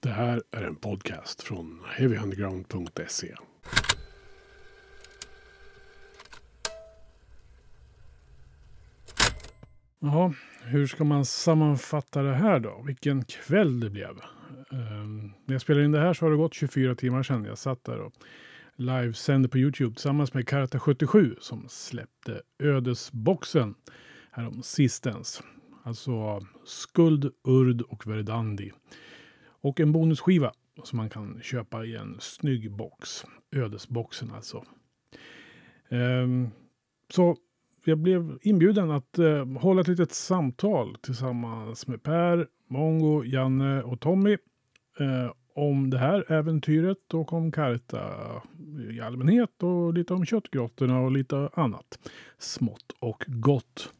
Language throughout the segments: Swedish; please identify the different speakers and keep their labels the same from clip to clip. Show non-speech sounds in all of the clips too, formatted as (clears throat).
Speaker 1: Det här är en podcast från heavyunderground.se. Jaha, hur ska man sammanfatta det här då? Vilken kväll det blev. Um, när jag spelade in det här så har det gått 24 timmar sedan jag satt där och livesände på Youtube tillsammans med Karate 77 som släppte Ödesboxen härom sistens. Alltså Skuld, Urd och Verdandi. Och en bonusskiva som man kan köpa i en snygg box. Ödesboxen alltså. Ehm, så jag blev inbjuden att eh, hålla ett litet samtal tillsammans med Per, Mongo, Janne och Tommy eh, om det här äventyret och om Karta i allmänhet och lite om köttgrottorna och lite annat smått och gott.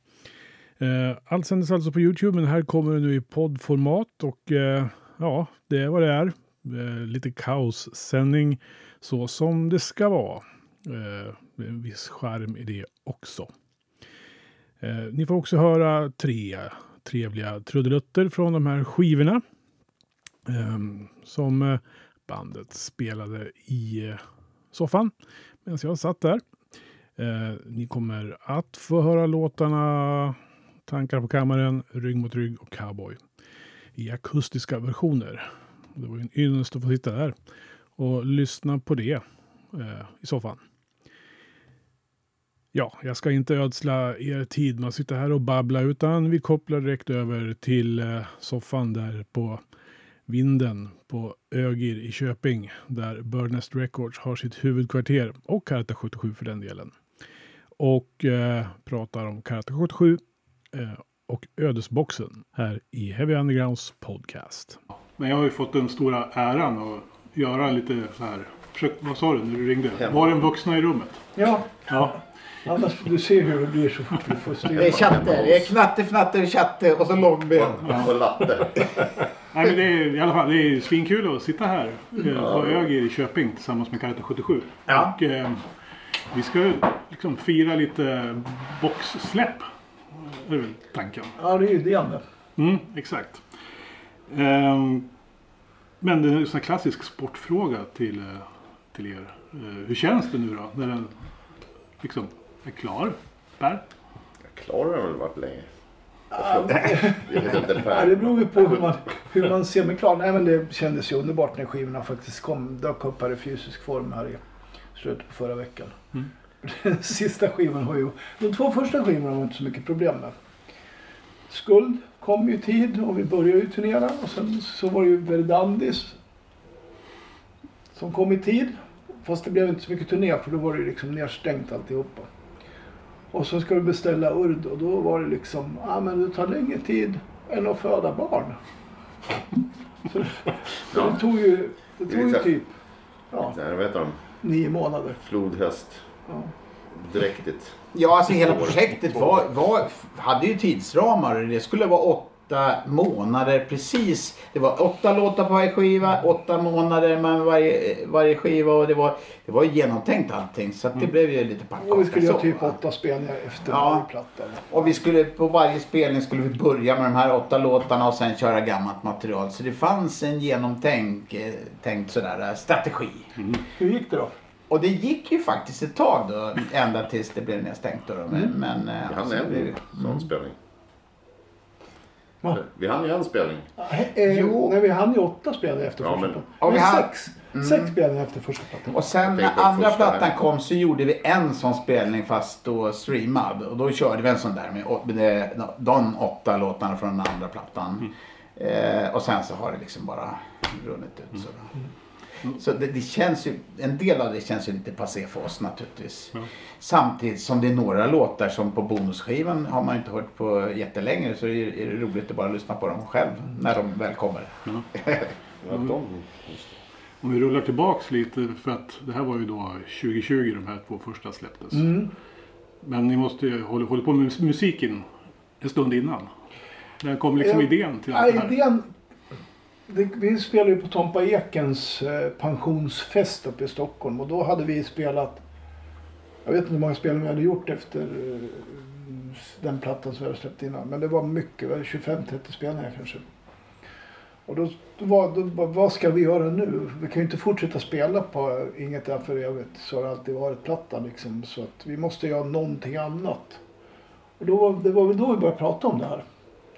Speaker 1: Eh, allt sändes alltså på Youtube men här kommer det nu i poddformat och ja, det är vad det är. Eh, lite kaossändning så som det ska vara. Eh, en viss skärm i det också. Eh, ni får också höra tre trevliga trudelutter från de här skivorna. Ehm, eh, som bandet spelade i eh, soffan medan jag satt där. Eh, ni kommer att få höra låtarna Tankar på kammaren, Rygg mot rygg och Cowboy i akustiska versioner. Det var en ynnest att få sitta där och lyssna på det eh, i soffan. Ja, jag ska inte ödsla er tid med att sitta här och babbla utan vi kopplar direkt över till eh, soffan där på vinden på Ögir i Köping där Birdnest Records har sitt huvudkvarter och Karta 77 för den delen. Och eh, pratar om Karta 77 eh, och Ödesboxen här i Heavy Undergrounds podcast. Men jag har ju fått den stora äran att göra lite så här. Försök, vad sa du när du ringde? Var den vuxna i rummet?
Speaker 2: Ja.
Speaker 1: ja.
Speaker 2: Annars du ser hur det blir så fort vi får styra.
Speaker 3: Det är chatte. Det är knatte, fnatte, chatte och så långben.
Speaker 4: Och latte.
Speaker 1: Nej men det är i alla fall det är svinkul att sitta här eh, på Ögir i Köping tillsammans med Karate 77.
Speaker 3: Ja.
Speaker 1: Och, eh, vi ska liksom fira lite boxsläpp är väl tanken.
Speaker 2: Ja, det är ju det.
Speaker 1: Mm, exakt. Um, men det är en sån klassisk sportfråga till, eh, till er. Uh, hur känns det nu då när den liksom är klar? Per?
Speaker 4: Klar har den väl varit länge. (laughs)
Speaker 2: Ja, det beror ju på hur man, hur man ser med klar. Nej, men det kändes ju underbart när skivorna faktiskt kom. Dök upp här i fysisk form här i slutet på förra veckan. Mm. (laughs) Sista skivan har ju... De två första skivorna har inte så mycket problem med. Skuld kom ju i tid och vi började ju turnera. Och sen så var det ju Verdandis som kom i tid. Fast det blev inte så mycket turné för då var det ju liksom nedstängt alltihopa. Och så ska vi beställa Urd och då var det liksom, ja ah, men det tar längre tid än att föda barn. så, (laughs) så det tog ju, det tog ju typ,
Speaker 4: ja, vad heter de?
Speaker 2: nio månader.
Speaker 4: Flodhäst. Ja. Dräktigt.
Speaker 3: Ja, alltså hela projektet var, var, hade ju tidsramar. Det skulle vara åtta månader precis. Det var åtta låtar på varje skiva, åtta månader med varje, varje skiva och det var, det var genomtänkt allting. Så det mm. blev ju lite pannkaka.
Speaker 2: Och vi skulle göra typ åtta spelningar efter ja. varje platta.
Speaker 3: Och vi skulle, på varje spelning skulle vi börja med de här åtta låtarna och sen köra gammalt material. Så det fanns en genomtänkt eh, tänkt sådär, strategi.
Speaker 2: Mm. Hur gick det då?
Speaker 3: Och det gick ju faktiskt ett tag då, ända tills det blev nedstängt. Då, men,
Speaker 4: mm.
Speaker 3: men,
Speaker 4: eh, vi hann en blev... sån mm. spelning. Va? Vi hann ju en spelning.
Speaker 2: Eh, jo. Nej, vi hann ju åtta spelningar efter ja, första plattan. Hann... sex. Mm. Sex spelningar efter första plattan.
Speaker 3: Och sen när andra plattan kom så gjorde vi en sån spelning fast då streamad. Och då körde vi en sån där med, med de åtta låtarna från den andra plattan. Mm. Eh, och sen så har det liksom bara runnit ut. Så då. Mm. Så det, det, känns ju, en del av det känns ju lite passé för oss naturligtvis. Ja. Samtidigt som det är några låtar som på bonusskivan har man inte hört på jättelänge så är det, är det roligt att bara lyssna på dem själv när de väl kommer. Ja.
Speaker 1: mm. Om vi rullar tillbaks lite för att det här var ju då 2020 de här två första släpptes. Mm. Men ni måste ju hålla, hålla på med musiken en stund innan. När kom liksom idén till allt det här?
Speaker 2: Idén det, vi spelade ju på Tompa Ekens eh, pensionsfest uppe i Stockholm och då hade vi spelat jag vet inte hur många spelningar vi hade gjort efter eh, den plattan som vi hade släppt innan. Men det var mycket, 25-30 spelningar kanske. Och då, då, var, då, vad ska vi göra nu? Vi kan ju inte fortsätta spela på Inget är för evigt. Så har det alltid varit plattan liksom. Så att vi måste göra någonting annat. Och då, det var väl då vi började prata om det här.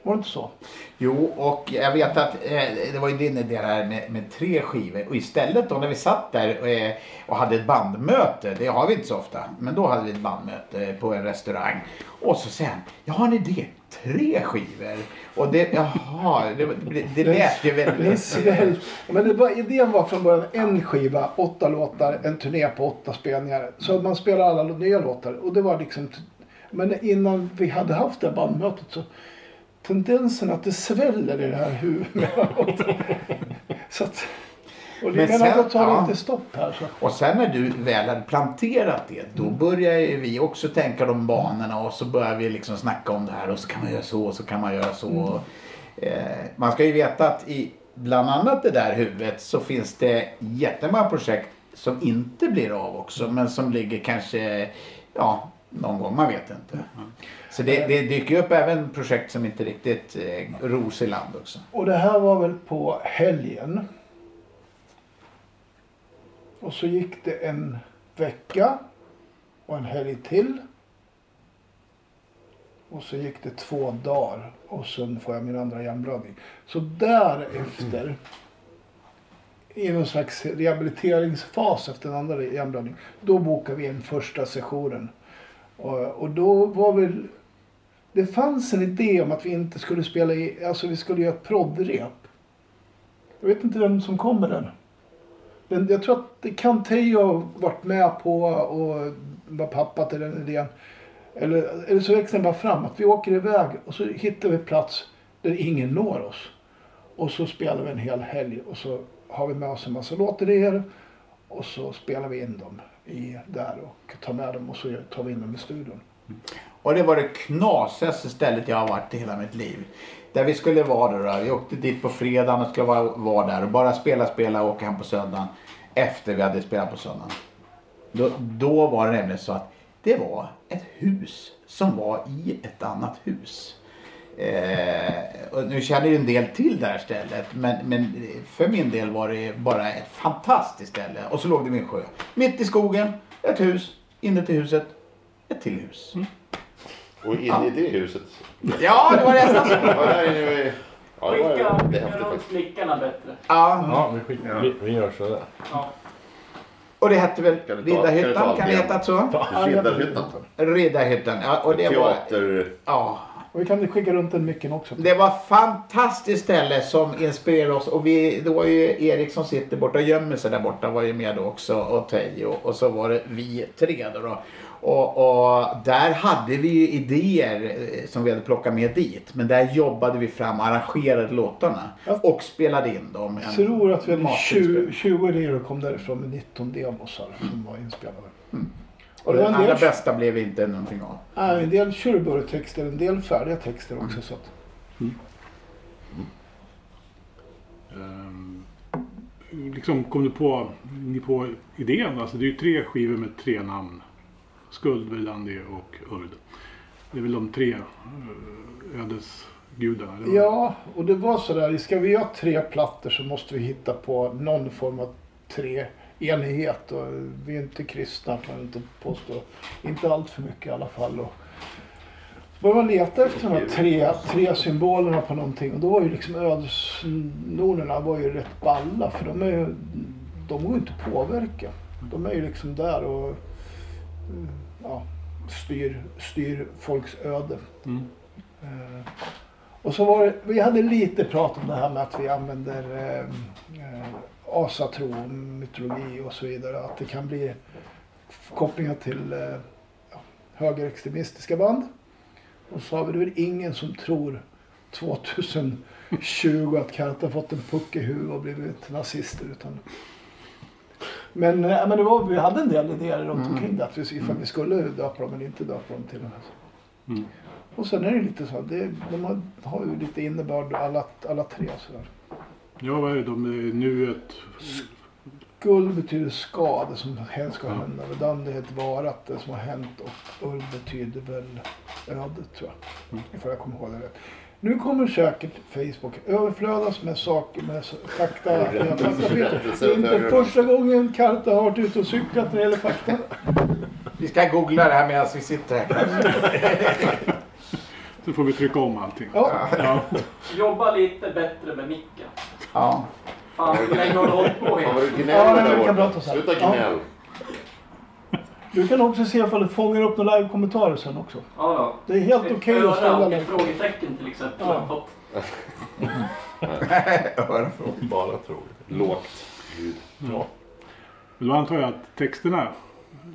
Speaker 2: Var det inte så?
Speaker 3: Jo, och jag vet att eh, det var ju din idé här med, med, tre skivor. Och istället då när vi satt där eh, och hade ett bandmöte. Det har vi inte så ofta. Men då hade vi ett bandmöte på en restaurang. Och så säger han, jag har en idé. Tre skivor. Och det, jaha, det, det, det lät ju väldigt...
Speaker 2: Men det var, idén var från början en skiva, åtta låtar, en turné på åtta spelningar. Så man spelar alla nya låtar. Och det var liksom... Men innan vi hade haft det bandmötet så tendensen att det sväller i det här huvudet. (laughs) så att, och det menar att tar ja. inte stopp här. Så.
Speaker 3: Och sen när du väl hade planterat det, då mm. börjar vi också tänka de banorna och så börjar vi liksom snacka om det här och så kan man göra så och så kan man göra så. Mm. Eh, man ska ju veta att i bland annat det där huvudet så finns det jättemånga projekt som inte blir av också men som ligger kanske ja, någon gång, man vet inte. Mm. Så det, det dyker upp även projekt som inte riktigt eh, ros i land också.
Speaker 2: Och det här var väl på helgen. Och så gick det en vecka och en helg till. Och så gick det två dagar och sen får jag min andra hjärnblödning. Så därefter, mm. i någon slags rehabiliteringsfas efter den andra hjärnblödningen, då bokade vi in första sessionen. Och, och då var väl det fanns en idé om att vi inte skulle spela i, alltså vi skulle göra ett proddrep. Jag vet inte vem som kom med den. den jag tror att Kantei har varit med på och var pappa till den idén. Eller, eller så växte den bara fram. Att vi åker iväg och så hittar vi plats där ingen når oss. Och så spelar vi en hel helg och så har vi med oss en massa låtidéer. Och så spelar vi in dem i, där och tar med dem och så tar vi in dem i studion.
Speaker 3: Och det var det knasigaste stället jag har varit i hela mitt liv. Där vi skulle vara då. Vi åkte dit på fredagen och skulle vara, vara där och bara spela, spela och åka hem på söndagen. Efter vi hade spelat på söndagen. Då, då var det nämligen så att det var ett hus som var i ett annat hus. Eh, och nu känner ju en del till det här stället men, men för min del var det bara ett fantastiskt ställe. Och så låg det vid en sjö. Mitt i skogen, ett hus, inuti huset, ett till hus. Mm.
Speaker 4: Och in ja. i det huset.
Speaker 3: Ja, det var det jag sa.
Speaker 4: Ja, det, var, det är häftigt faktiskt.
Speaker 5: blickarna bättre.
Speaker 6: Ja, ja vi, skickar, vi, vi gör sådär. Ja.
Speaker 3: Och det hette väl Riddarhyttan? Kan det heta så?
Speaker 4: Riddarhyttan.
Speaker 3: Riddarhyttan. Ja, och det
Speaker 4: Teater.
Speaker 3: Var, ja.
Speaker 2: Och vi kan skicka runt den mycket också.
Speaker 3: Det var ett fantastiskt ställe som inspirerade oss. Och vi, det var ju Erik som sitter borta och gömmer sig där borta var ju med då också. Och Teijo. Och så var det vi tre då. då. Och, och, där hade vi ju idéer eh, som vi hade plockat med dit. Men där jobbade vi fram och arrangerade låtarna. Och spelade in dem.
Speaker 2: Jag tror att vi hade 20, 20 idéer och kom därifrån med 19 demosar mm. som var inspelade. Mm.
Speaker 3: Och det allra bästa blev inte någonting av.
Speaker 2: Nej, en del Shurebury-texter, en del färdiga texter också. Mm. Så att... Mm.
Speaker 1: Um, liksom kom du på, ni på idén? Alltså det är ju tre skivor med tre namn. Skuld, Verdandi och Urd. Det är väl de tre eh, ödesgudarna?
Speaker 2: Ja, och det var sådär. Ska vi ha tre plattor så måste vi hitta på någon form av tre enighet. Och vi är inte kristna kan jag inte påstå. Inte allt för mycket i alla fall. Och började man leta efter de här tre, tre symbolerna på någonting. Och då var ju liksom ödesnornerna var ju rätt balla. För de är ju, de går ju inte att påverka. De är ju liksom där och ja, styr, styr folks öde. Mm. Uh, och så var det, vi hade lite prat om det här med att vi använder uh, uh, asatro, mytologi och så vidare. Att det kan bli kopplingar till uh, högerextremistiska band. Och så har vi det väl ingen som tror 2020 att Karta fått en puck i huvudet och blivit nazister. Utan men, äh, men det var, vi hade en del idéer runt mm. omkring det. Att vi, ifall vi skulle döpa dem eller inte döpa dem till och med. Mm. Och sen är det lite så. Det, de har, har ju lite innebörd alla, alla tre. Sådär.
Speaker 1: Ja, vad är de? Nuet?
Speaker 2: Skuld betyder ska, det som hänt ska hända. Ja. Dandi heter varat, det som har hänt. Och ull betyder väl ödet tror jag. Mm. Ifall jag kommer ihåg det rätt. Nu kommer säkert Facebook överflödas med saker, med fakta. (laughs) Det är inte första gången Karta har varit ute och cyklat när det gäller fakta.
Speaker 3: Vi ska googla det här medan vi sitter här. (laughs)
Speaker 1: Så får vi trycka om allting.
Speaker 2: Ja,
Speaker 1: Ja.
Speaker 5: Jobba lite bättre med micken.
Speaker 3: Ja.
Speaker 5: Fan hur länge har du hållit på
Speaker 4: Fan vad du
Speaker 2: Ja,
Speaker 4: gnäller där borta. Sluta gnäll.
Speaker 2: Du kan också se ifall du fångar upp några live-kommentarer sen också.
Speaker 5: Ja då.
Speaker 2: Det är helt
Speaker 5: Ett
Speaker 2: okej att
Speaker 5: öra
Speaker 2: ställa den.
Speaker 5: frågetecken till exempel.
Speaker 2: Ja.
Speaker 5: jag. (laughs)
Speaker 3: Örafrågor.
Speaker 4: Bara tror Lågt ljud.
Speaker 1: Ja. Men Då antar jag att texterna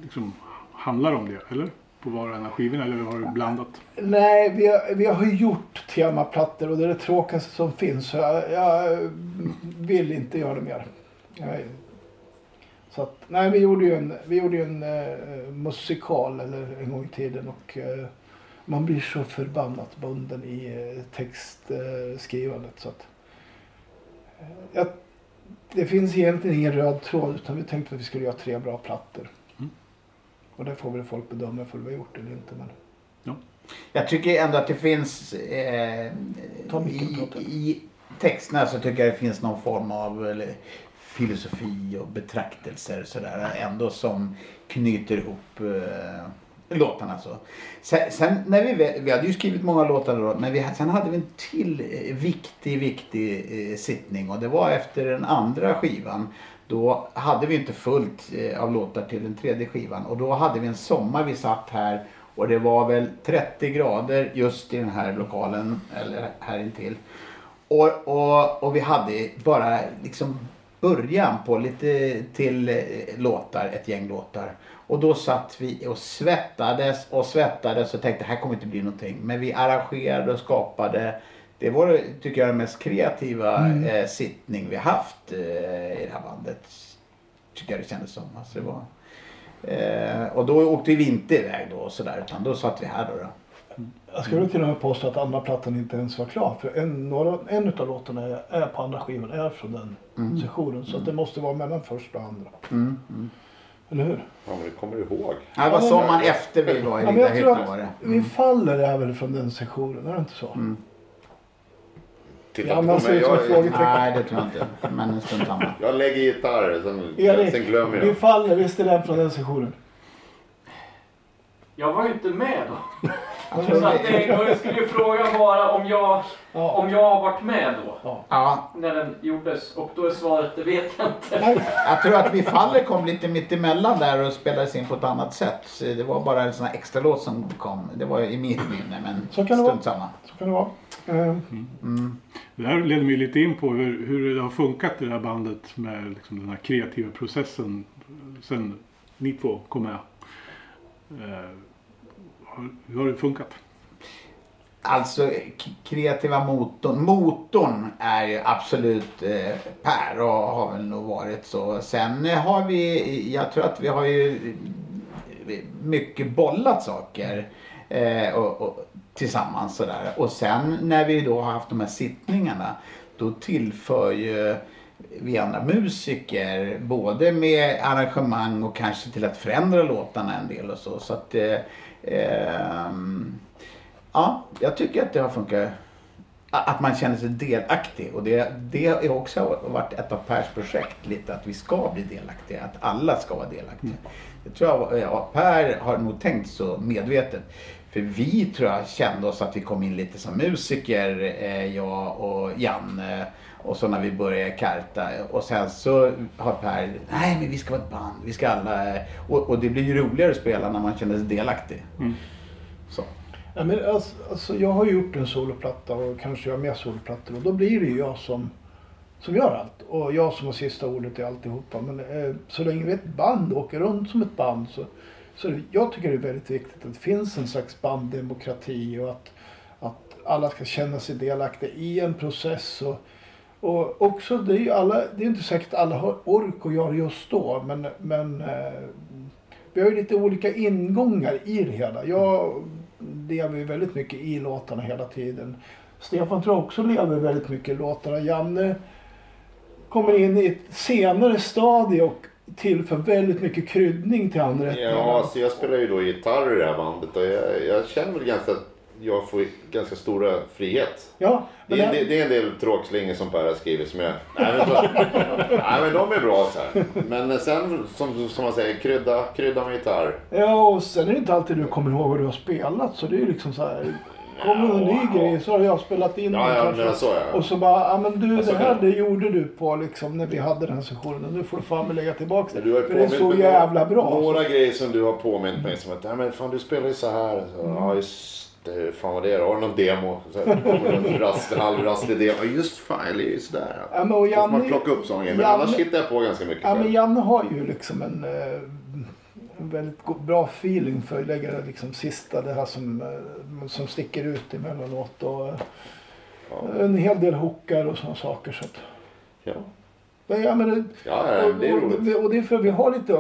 Speaker 1: liksom handlar om det, eller? På var och en av skivorna, eller har du blandat?
Speaker 2: Nej, vi har, vi har ju gjort temaplattor och det är det tråkigaste som finns. Så jag, jag vill inte göra det mer. Nej. Så att, nej, vi gjorde ju en, vi gjorde ju en eh, musikal eller, en gång i tiden och eh, man blir så förbannat bunden i eh, textskrivandet. så att, eh, jag, det finns egentligen ingen röd tråd utan vi tänkte att vi skulle göra tre bra plattor.
Speaker 1: Mm.
Speaker 2: Och det får väl folk bedöma om vi har gjort eller inte. Men...
Speaker 3: Jag tycker ändå att det finns eh, i, i texterna så tycker jag det finns någon form av eller, filosofi och betraktelser sådär ändå som knyter ihop eh, låtarna så. Sen, sen när vi, vi hade ju skrivit många låtar då, men vi, sen hade vi en till eh, viktig, viktig eh, sittning och det var efter den andra skivan. Då hade vi inte fullt eh, av låtar till den tredje skivan och då hade vi en sommar vi satt här och det var väl 30 grader just i den här lokalen eller här intill. Och, och, och vi hade bara liksom början på lite till eh, låtar, ett gäng låtar. Och då satt vi och svettades och svettades och tänkte här kommer inte bli någonting. Men vi arrangerade och skapade. Det var tycker jag den mest kreativa eh, sittning vi haft eh, i det här bandet. Tycker jag det kändes som. Alltså det var, eh, och då åkte vi inte iväg då och sådär utan då satt vi här då. då.
Speaker 2: Jag skulle till och med påstå att andra plattan inte ens var klar. För en, några, en av låtarna är, är på andra skivan är från den sessionen. Så att det måste vara mellan första och andra.
Speaker 3: Mm, mm.
Speaker 2: Eller hur?
Speaker 4: Ja, men det kommer du ihåg.
Speaker 3: Ja, det var
Speaker 2: Ja, men-
Speaker 3: sommaren efter vi var i
Speaker 2: Ja, jag
Speaker 3: Riddarhyttan var
Speaker 2: att
Speaker 3: det.
Speaker 2: Vi faller är väl från den sessionen, är det inte så?
Speaker 3: Mm.
Speaker 4: Titta
Speaker 2: Ja,
Speaker 4: på
Speaker 2: man
Speaker 4: mig. Jag,
Speaker 2: frågetecken.
Speaker 3: Nej, det tror jag inte. Men en stund samma.
Speaker 4: jag lägger gitarr, sen,
Speaker 2: Erik,
Speaker 4: sen glömmer
Speaker 2: vi
Speaker 4: jag.
Speaker 2: faller, visst är den från den sessionen?
Speaker 5: Jag var ju inte med då.
Speaker 3: Jag
Speaker 5: Så att
Speaker 3: det,
Speaker 5: då skulle ju frågan vara om jag,
Speaker 2: Ja.
Speaker 5: om jag har varit med då.
Speaker 3: ja,
Speaker 5: När den gjordes. Och då är svaret, det vet jag inte.
Speaker 2: Nej,
Speaker 3: jag tror att Vi faller kom lite mitt emellan där och spelades in på ett annat sätt. Så det var bara en sån här extra låt som kom. Det var i mitt minne, men
Speaker 2: Så kan det
Speaker 3: samma.
Speaker 2: så kan det vara. Eh,
Speaker 3: Mm.
Speaker 1: Det här leder mig lite in på hur, hur det har funkat i det här bandet med liksom den här kreativa processen sen ni två kom med. Hur har det funkat?
Speaker 3: Alltså kreativa motorn. Motorn är ju absolut eh, Per och har väl nog varit så. Sen har vi, jag tror att vi har ju eh, mycket bollat saker eh, och, och, tillsammans sådär. Och sen när vi då har haft de här sittningarna då tillför ju vi andra musiker både med arrangemang och kanske till att förändra låtarna en del och så. så att, eh, ehm, Ja, jag tycker att det har funkat. Att man känner sig delaktig. Och det, det har också varit ett av Pers projekt. Lite att vi ska bli delaktiga. Att alla ska vara delaktiga. Det tror jag, ja, Per har nog tänkt så medvetet. För vi tror jag kände oss att vi kom in lite som musiker. Eh, jag och Janne. Och så när vi började karta. Och sen så har Per, nej men vi ska vara ett band. Vi ska alla. Och, och det blir ju roligare att spela när man känner sig delaktig. Så.
Speaker 2: Ja, men alltså, alltså, jag har gjort en soloplatta och kanske gör mer soloplattor och då blir det ju jag som, som gör allt. Och jag som har sista ordet i alltihopa. Men eh, så länge vi är ett band och åker runt som ett band så, så det, jag tycker det är väldigt viktigt att det finns en slags banddemokrati och att, att alla ska känna sig delaktiga i en process. Och, och också, det är ju alla, det är inte säkert alla har ork att göra just då men, men eh, vi har ju lite olika ingångar i det hela. Jag lever ju väldigt mycket i låtarna hela tiden. Stefan tror jag också lever väldigt mycket i låtarna. Janne kommer in i ett senare stadie och tillför väldigt mycket kryddning till andra
Speaker 4: Ja, alltså jag spelar ju då gitarr i det här bandet och jag, jag känner väl ganska... jag får ganska stora frihet.
Speaker 2: Ja,
Speaker 4: Det
Speaker 2: det,
Speaker 4: det, är en del tråkslingor som Per har skrivit som jag... Nej men, så, nej, men de är bra så här. Men sen som, som man säger, krydda, krydda med gitarr.
Speaker 2: ja, och sen är det inte alltid du kommer ihåg vad du har spelat. Så det är ju liksom så här. Kommer en ny grej så har jag spelat in
Speaker 4: Ja,
Speaker 2: den
Speaker 4: ja,
Speaker 2: kanske.
Speaker 4: så ja.
Speaker 2: Och så bara, ja men du
Speaker 4: så
Speaker 2: det här
Speaker 4: det-
Speaker 2: gjorde du på liksom när vi hade den sessionen. Nu får du fan lägga tillbaka det.
Speaker 4: Du har ju
Speaker 2: För det är så jävla bra.
Speaker 4: Några grejer som du har påmint mig som att, ja men fan du spelar ju så här. Så,
Speaker 2: Mm.
Speaker 4: Ja just hur fan var det då? Har du någon demo? Så här, kommer någon rast, halvrastig demo. Ja just fan, jag lirar ju sådär.
Speaker 2: Ja, men och
Speaker 4: får man
Speaker 2: Janne-
Speaker 4: plocka upp sådana grejer. Men
Speaker 2: Janne-
Speaker 4: annars hittar jag på ganska mycket
Speaker 2: Ja men. Janne har ju liksom en, eh, en väldigt bra feeling för att lägga liksom sista, det här som, eh, som sticker ut emellanåt. Och, eh, En hel del hookar och sådana saker. Så att,
Speaker 4: Ja,
Speaker 2: men, ja, men det,
Speaker 4: ja, ja det är roligt.
Speaker 2: och, och det är för vi har lite,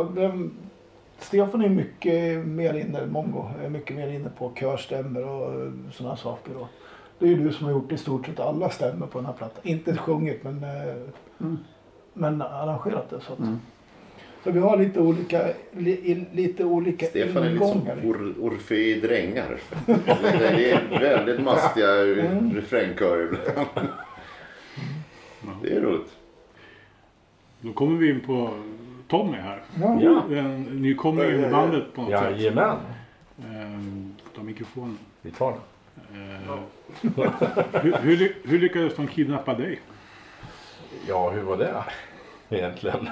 Speaker 2: Stefan är mycket mer inne, Mongo är mycket mer inne på körstämmer och sådana saker. Och det är ju du som har gjort i stort sett alla stämmer på den här plattan. Inte sjungit men, eh, men arrangerat det. Så, att,
Speaker 3: Mm.
Speaker 2: så vi har lite olika, li, i- lite olika
Speaker 4: Stefan är liksom
Speaker 2: ingångar.
Speaker 4: or, Orfei-drängar. Det är väldigt mastiga
Speaker 2: Mm.
Speaker 4: refrängkörer ibland. Det är roligt.
Speaker 7: Då kommer vi in på Tommy här.
Speaker 2: Ja.
Speaker 6: Ja.
Speaker 7: En nykomling i bandet på något sätt.
Speaker 6: Jajamän.
Speaker 7: Ehm, ta mikrofonen.
Speaker 6: Vi tar den.
Speaker 7: Ehm, hur, hur, hur lyckades de kidnappa dig?
Speaker 6: Ja, hur var det egentligen?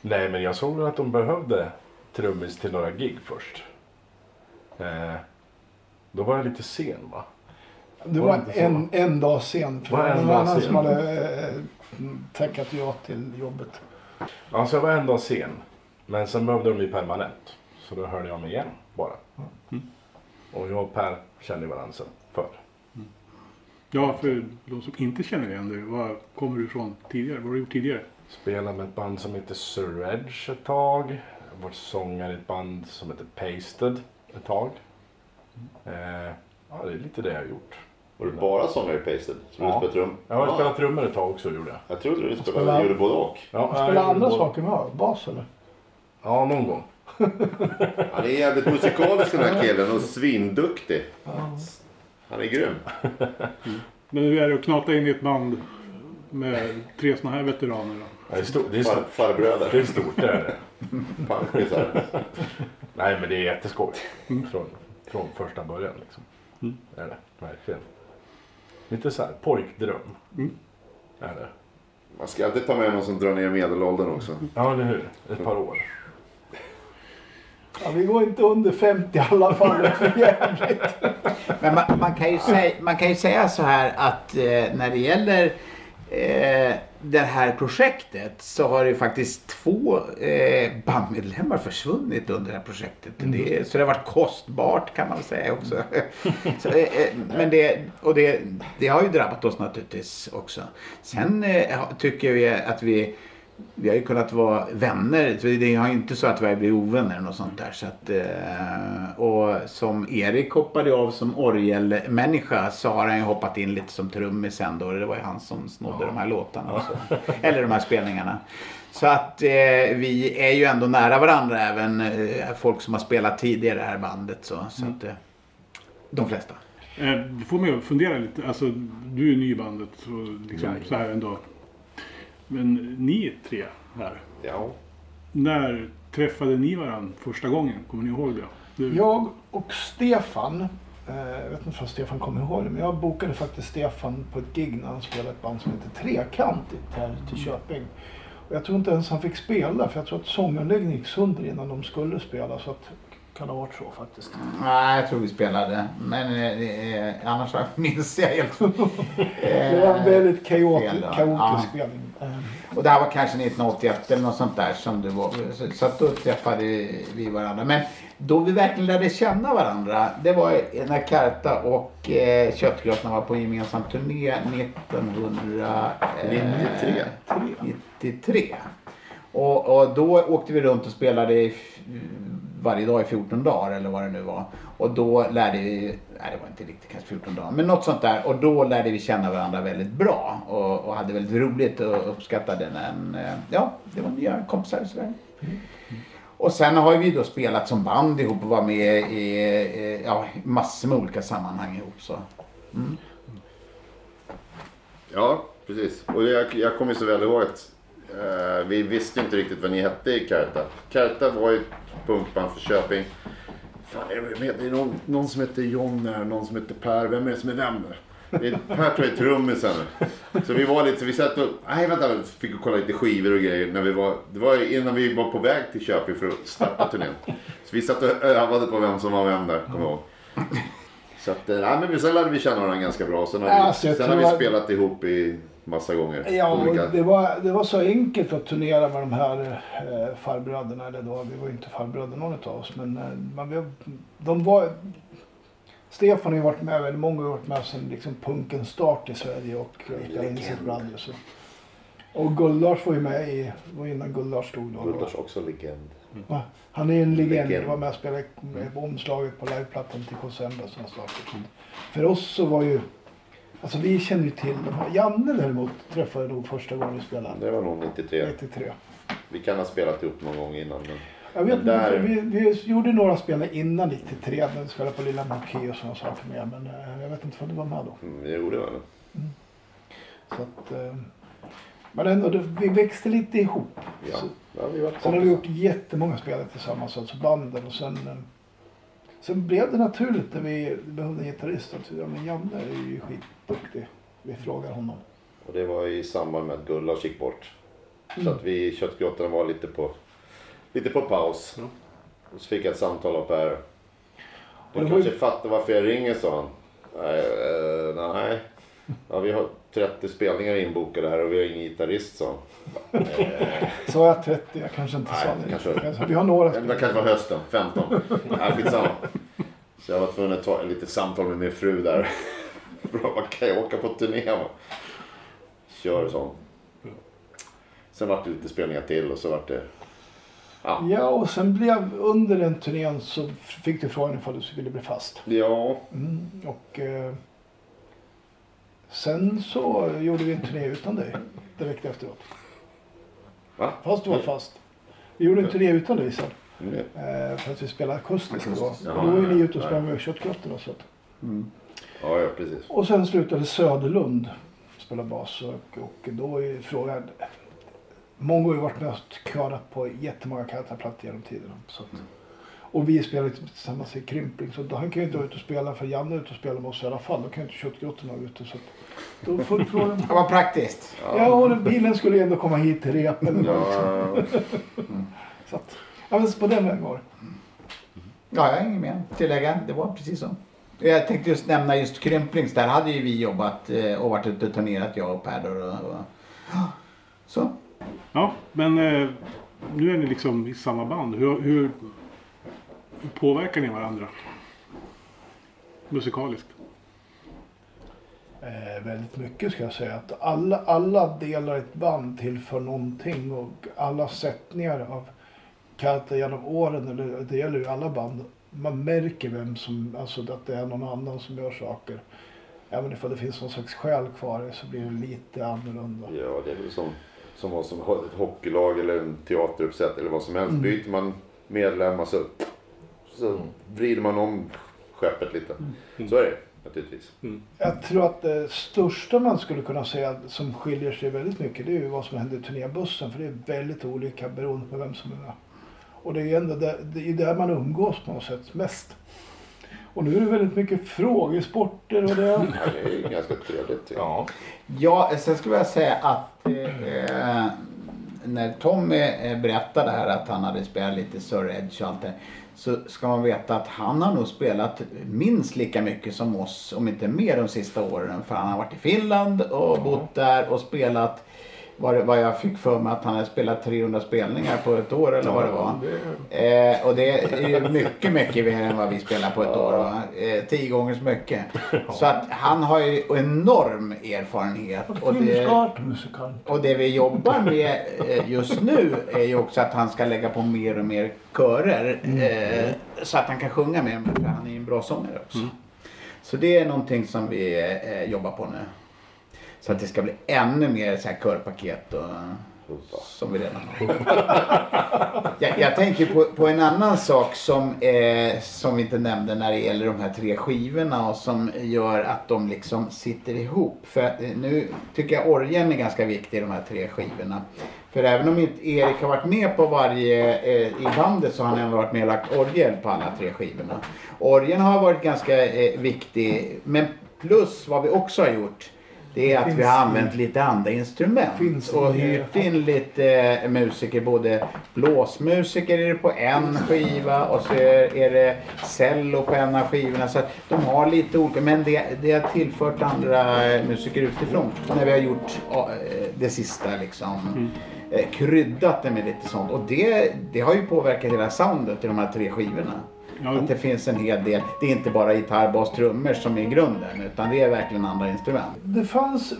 Speaker 6: Nej, men jag såg väl att de behövde trummis till några gig först. Eh, då var jag lite sen va?
Speaker 2: Det
Speaker 6: Var
Speaker 2: var en, en dag sen
Speaker 6: Var en
Speaker 2: Det var
Speaker 6: dag
Speaker 2: annan
Speaker 6: sen?
Speaker 2: som hade eh, tackat ja till jobbet.
Speaker 6: Alltså jag var dag sen. Men sen behövde de mig permanent. Så då hörde jag mig igen bara. Och jag och Per kände varandra sen förr.
Speaker 7: Ja, för de som inte känner igen dig. Var kommer du ifrån tidigare? Vad har du gjort tidigare?
Speaker 6: Spelade med ett band som heter Surredge ett tag. Jag var sångare i ett band som heter Pasted ett tag. Eh, ja, det är lite det jag har gjort.
Speaker 4: Var du bara sångare i Pasted? Så
Speaker 6: Ja.
Speaker 4: du spelade trum?
Speaker 6: Jag har
Speaker 4: Ja.
Speaker 6: spelat trummor ett tag också gjorde jag.
Speaker 4: Jag trodde du spelade,
Speaker 2: Spela-
Speaker 4: gjorde både och.
Speaker 6: Ja,
Speaker 2: Spela
Speaker 6: jag
Speaker 2: andra saker med bas eller?
Speaker 6: Ja, någon gång. (laughs)
Speaker 4: Han är jävligt musikalisk den här killen och svinduktig. Han är grym. (laughs)
Speaker 7: Men hur är det att knata in i ett band med tre sådana här veteraner? Då?
Speaker 6: Det, är stort, det, är
Speaker 4: Far,
Speaker 6: stort, det
Speaker 4: farbröder.
Speaker 6: är stort, det är det. (laughs)
Speaker 4: Pankisar.
Speaker 6: Nej, men det är jätteskoj. Från, från första början liksom. Det är det, verkligen. Lite så här pojkdröm. Är det.
Speaker 4: Man ska alltid ta med någon som drar ner medelåldern också.
Speaker 6: Ja, eller hur? Ett par år.
Speaker 2: Ja, vi går inte under 50 i alla fall. Det är för jävligt.
Speaker 3: Men man, man, kan ju säga, man kan ju säga så här att eh, när det gäller eh, det här projektet så har det ju faktiskt två eh, bandmedlemmar försvunnit under det här projektet. Det, så det har varit kostbart kan man säga också. (laughs) så, eh, eh, men det, och det, det har ju drabbat oss naturligtvis också. Sen eh, tycker vi att vi vi har ju kunnat vara vänner. Det är ju inte så att vi har blivit ovänner eller något sånt där. Så att, eh, och som Erik hoppade av som orgelmänniska så har han ju hoppat in lite som trummis sen då. Det var ju han som snodde de här låtarna. och Så. Eller de här spelningarna. Så att eh, vi är ju ändå nära varandra även eh, folk som har spelat tidigare i det här bandet. Så, så att, eh, de flesta.
Speaker 7: Du får mig att fundera lite. Alltså, du är ny i bandet så, liksom, så här ändå. Men ni tre här.
Speaker 4: Ja.
Speaker 7: När träffade ni varandra första gången? Kommer ni ihåg det? Du,
Speaker 2: Jag och Stefan, eh, jag vet inte om Stefan kommer ihåg det, men jag bokade faktiskt Stefan på ett gig när han spelade ett band som heter Trekantigt här till Köping. Och jag tror inte ens han fick spela för jag tror att sånganläggningen gick sönder innan de skulle spela. Så att kan ha varit så faktiskt.
Speaker 3: Nej, jag tror vi spelade. Men eh, eh, annars (laughs) minns jag helt.
Speaker 2: Det var en väldigt kaotisk,
Speaker 3: fel då.
Speaker 2: kaotisk
Speaker 3: Ja.
Speaker 2: spelning. Eh,
Speaker 3: Och det här var kanske 1981 eller något sånt där som det var. Så- Så att då träffade vi varandra. Men då vi verkligen lärde känna varandra. Det var när Karta och eh, Köttgrötarna var på en gemensam turné 1993. 93. Och, och då åkte vi runt och spelade i, varje dag i 14 dagar eller vad det nu var. Och då lärde vi, nej det var inte riktigt kanske 14 dagar, men något sånt där. Och då lärde vi känna varandra väldigt bra och, och hade väldigt roligt och uppskattade den. Eh, ja, det var nya kompisar och sådär. Och sen har vi då spelat som band ihop och var med i, i ja, massor med olika sammanhang ihop. Så. Mm.
Speaker 4: Ja, precis. Och jag, jag kommer så väl ihåg att eh, vi visste inte riktigt vad ni hette i Karta. Karta var ju ett punkband för Köping. Fan, är det, det är någon, någon som heter John här, någon som heter Per. Vem är det som är vem är- Per tror jag är trummisen. Så vi var lite, så vi satt och, nej vänta, fick kolla lite skivor och grejer. När vi var, det var innan vi var på väg till Köping för att starta turnén. Så vi satt och övade på vem som var vem där, kommer jag ihåg. Så att, eh, nej, men vi- sen lärde vi känna varandra ganska bra. Sen har vi,
Speaker 2: Alltså, jag
Speaker 4: sen har vi spelat ihop i massa gånger.
Speaker 2: Ja, och
Speaker 4: Olika-
Speaker 2: det var, det var så enkelt att turnera med de här eh, farbröderna. Eller då, vi var ju inte farbröder någon av oss. Men eh, man, vi- de var... Stefan har ju varit med, väldigt många har varit med sedan liksom punkens start i Sverige och Rickard Insett Brothers. Och Gullars var ju med i, var innan Gullars stod då.
Speaker 4: Gullars också legend.
Speaker 2: Va? Han är en legend.
Speaker 4: Legend.
Speaker 2: var med och spelade med på omslaget på liveplattan till Kosenda och sådana saker. För oss så var ju... Alltså vi känner ju till de här. Janne däremot träffade jag nog första gången vi spelade.
Speaker 4: Det var nog 93.
Speaker 2: 93.
Speaker 4: Vi kan ha spelat ihop någon gång innan. Men...
Speaker 2: Jag vet inte,
Speaker 4: där-
Speaker 2: vi, vi gjorde några spel innan 93 när vi spelade på Lilla Marquis och sådana saker med. Men eh, jag vet inte om du var med då.
Speaker 4: Mm, det gjorde jag. det.
Speaker 2: Så att, eh, men ändå, det, vi växte lite ihop.
Speaker 4: Ja.
Speaker 2: Så,
Speaker 4: Ja, vi
Speaker 2: sen har vi gjort jättemånga spel tillsammans, alltså banden. Och sen, eh, sen blev det naturligt när vi behövde en gitarrist. Att, ja, men Janne är ju skitduktig. Vi frågar honom.
Speaker 4: Och det var i samband med att Gullars gick bort. Så
Speaker 2: Mm.
Speaker 4: att vi köttgrottarna var lite på, lite på paus. Och så fick jag ett samtal av Per. Du kanske
Speaker 2: ju-
Speaker 4: fattar varför jag ringer, sa han. Nej, eh, nej. Ja, vi har 30 spelningar inbokade här och vi har ingen gitarrist. Eh, (laughs)
Speaker 2: Sa jag 30? Jag kanske inte
Speaker 4: Nej,
Speaker 2: sa det.
Speaker 4: kanske-.
Speaker 2: Vi har några
Speaker 4: Det
Speaker 2: spel.
Speaker 4: kanske var hösten, 15. Nej, skitsamma. Så jag var tvungen att ta lite samtal med min fru där. (laughs) Bra, vad kan jag åka på turné? Kör sån. Sen vart det lite spelningar till och så vart det... Ja.
Speaker 2: Ja, och sen blev under den turnén så fick du frågan ifall du ville bli fast.
Speaker 4: Ja,
Speaker 2: Mm, och eh, sen så gjorde vi en turné utan dig direkt efteråt.
Speaker 4: Va?
Speaker 2: Fast du var fast. Vi gjorde en turné utan dig sen.
Speaker 4: Mm.
Speaker 2: Eh, för att vi spelade akustiskt då. Och då var ju ni ute och sprang med. Så att.
Speaker 3: Mm.
Speaker 4: ja, ja precis.
Speaker 2: Och sen slutade Söderlund spela bas. Och, och då är frågan. Många har ju varit med och körat på jättemånga Kaltarplattor genom tiderna. Så att, och vi spelar ju tillsammans i Krympling. Så då, han kan ju inte vara ute och spela för Janne är ute och spelar med oss i alla fall. Då kan ju inte köttgrottorna vara ute. Så att, då får frågan.
Speaker 3: Det var praktiskt.
Speaker 2: Ja, och bilen skulle ju ändå komma hit till repen.
Speaker 4: Ja,
Speaker 2: Så att, ja, men på den vägen var det.
Speaker 3: Ja, jag har inget mer att tillägga. Det var precis så. Jag tänkte just nämna just Krymplings. Där hade ju vi jobbat eh, och varit ute och turnerat jag och Per. Och, och, så.
Speaker 7: Ja, men eh, nu är ni liksom i samma band. Hur, hur, hur påverkar ni varandra? Musikaliskt.
Speaker 2: Eh, väldigt mycket ska jag säga. Att alla, alla delar i ett band tillför någonting och alla sättningar av Karta genom åren, eller det gäller ju alla band. Man märker vem som, alltså att det är någon annan som gör saker. Även ifall det finns någon slags själ kvar så blir det lite annorlunda.
Speaker 4: ja, det är väl som, som vad som ett hockeylag eller en teateruppsättning eller vad som helst.
Speaker 2: Mm.
Speaker 4: Byter man medlemmar så, så vrider man om skeppet lite. Så är det naturligtvis.
Speaker 2: Jag tror att det största man skulle kunna säga som skiljer sig väldigt mycket det är ju vad som händer i turnébussen. För det är väldigt olika beroende på vem som är med. Och det är ju ändå där, det är där man umgås på något sätt mest. Och nu är det väldigt mycket frågesporter och det. (laughs)
Speaker 4: Ja, det är ju ganska trevligt.
Speaker 6: Ja.
Speaker 3: Ja, sen skulle jag säga att eh, när Tommy eh, berättade här att han hade spelat lite Sir Edge och allt det. Så ska man veta att han har nog spelat minst lika mycket som oss, om inte mer de sista åren. För han har varit i Finland och bott där och spelat vad, det, vad jag fick för mig att han hade spelat 300 spelningar på ett år eller vad det var. Eh, och det är ju mycket, mycket mer än vad vi spelar på ett år. va? Eh, tio gånger så mycket. Så att han har ju enorm erfarenhet. Och det, och det vi jobbar med eh, just nu är ju också att han ska lägga på mer och mer körer. Eh, så att han kan sjunga med. För han är ju en bra sångare också. Så det är någonting som vi eh, jobbar på nu. Så att det ska bli ännu mer så här körpaket och Som vi redan har. jag, jag tänker på, på en annan sak som, eh, som vi inte nämnde när det gäller de här tre skivorna och som gör att de liksom sitter ihop. För eh, nu tycker jag orgeln är ganska viktig i de här tre skivorna. För även om inte Erik har varit med på varje eh, i bandet så har han även varit med och lagt orgel på alla tre skivorna. Orgeln har varit ganska eh, viktig. Men plus vad vi också har gjort det är att vi har använt lite andra instrument och hyrt in lite eh, musiker. Både blåsmusiker är det på en skiva och så är, det cello på en av skivorna. Så de har lite olika, men det, det har tillfört andra eh, musiker utifrån. När vi har gjort eh, det sista liksom. Eh, kryddat det med lite sånt. Och det, det har ju påverkat hela soundet i de här tre skivorna.
Speaker 7: Ja,
Speaker 3: Att det finns en hel del. Det är inte bara gitarr, bas, trummor som är grunden. Utan det är verkligen andra instrument.
Speaker 2: Det fanns,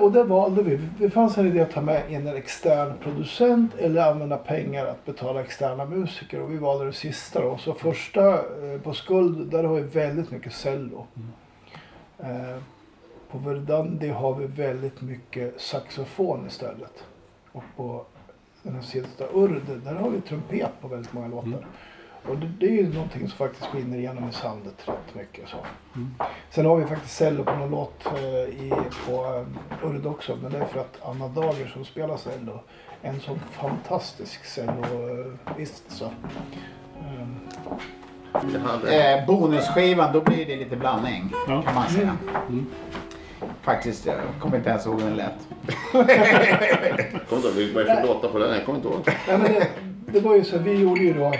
Speaker 2: och det valde vi. Det fanns en idé att ta med in en extern producent eller använda pengar att betala externa musiker. Och vi valde det sista då. Så första eh, på Skuld, där har vi väldigt mycket cello. Eh, på Verdandi har vi väldigt mycket saxofon istället. Och på den här sista Urd, där har vi trumpet på väldigt många låtar. Och det, det är ju någonting som faktiskt skiner igenom i soundet rätt mycket. Så. Sen har vi faktiskt cello på någon låt eh, i, på eh, Urd också. Men det är för att Anna Dager som spelar cello är en sån fantastisk celloist. Så. Ehm,
Speaker 4: Jag hade,
Speaker 3: Eh, bonusskivan, då blir det lite blandning.
Speaker 7: Ja.
Speaker 3: Kan man säga. Faktiskt, jag kommer inte ens ihåg hur den lät.
Speaker 4: kom då, vad är det för låtar på den? Jag kommer inte ihåg.
Speaker 2: Nej, men det, det var ju så, vi gjorde ju då,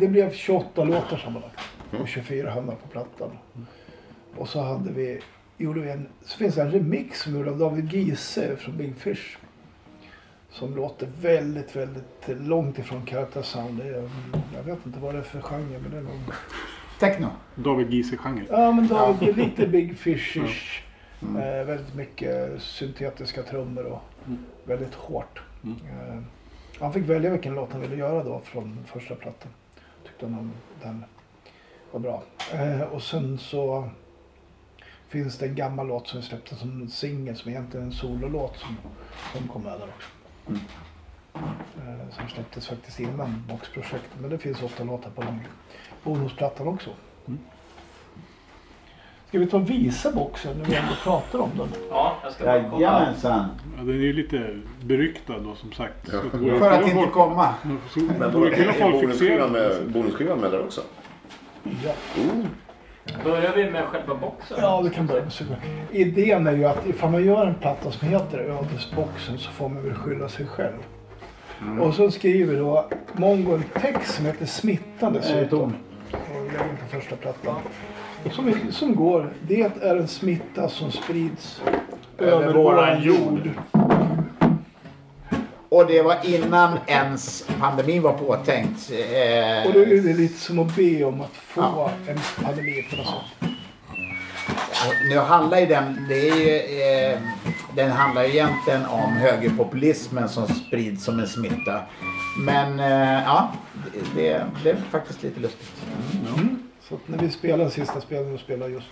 Speaker 2: det, blev 28 låtar sammanlagt. Och 24 hamnade på plattan. Och så hade vi, gjorde vi en, så finns det en remix som gjord av David Giese från Big Fish. Som låter väldigt, väldigt långt ifrån Carta Sound. Det är, jag vet inte vad det är för genre men det är nog...
Speaker 3: Techno.
Speaker 7: David Giese-genre.
Speaker 2: Ja men David, det är lite Big Fish-ish. Eh, väldigt mycket syntetiska trummor och väldigt hårt. Eh, han fick välja vilken låt han ville göra då från första plattan. Tyckte han om den var bra. Eh, och sen så finns det en gammal låt som vi släppte som singel som egentligen är en sololåt som, som kom med där också. Eh, som släpptes faktiskt innan boxprojektet. Men det finns åtta låtar på den bonusplattan också. Ska vi ta och visa boxen när vi ändå pratar om den?
Speaker 5: Ja, jag ska bara kolla.
Speaker 3: Jajamensan.
Speaker 7: Ja, den är ju lite beryktad då som sagt. Så det vore
Speaker 3: För att inte
Speaker 7: folk-
Speaker 3: komma.
Speaker 7: så vore kul om folk
Speaker 4: bonusskivan
Speaker 7: fixerade
Speaker 4: med, bonusskivan med där också?
Speaker 2: Ja.
Speaker 5: Börjar vi med själva boxen?
Speaker 2: Ja, vi kan börja med Super. Idén är ju att ifall man gör en platta som heter Ödesboxen så får man väl skylla sig själv. Och så skriver då Mongo en text som heter Smittan dessutom. Och lägger in på första plattan. Som, som går. Det är en smitta som sprids över, våran jord.
Speaker 3: Och det var innan ens pandemin var påtänkt. Eh,
Speaker 2: Och då är det lite som att be om att få
Speaker 3: Ja.
Speaker 2: en pandemi på något sätt.
Speaker 3: Nu handlar ju den, det är ju, eh, den handlar ju egentligen om högerpopulismen som sprids som en smitta. Men eh, ja, det, det, det är faktiskt lite lustigt.
Speaker 2: Så att när vi spelar sista spelningen och spelar just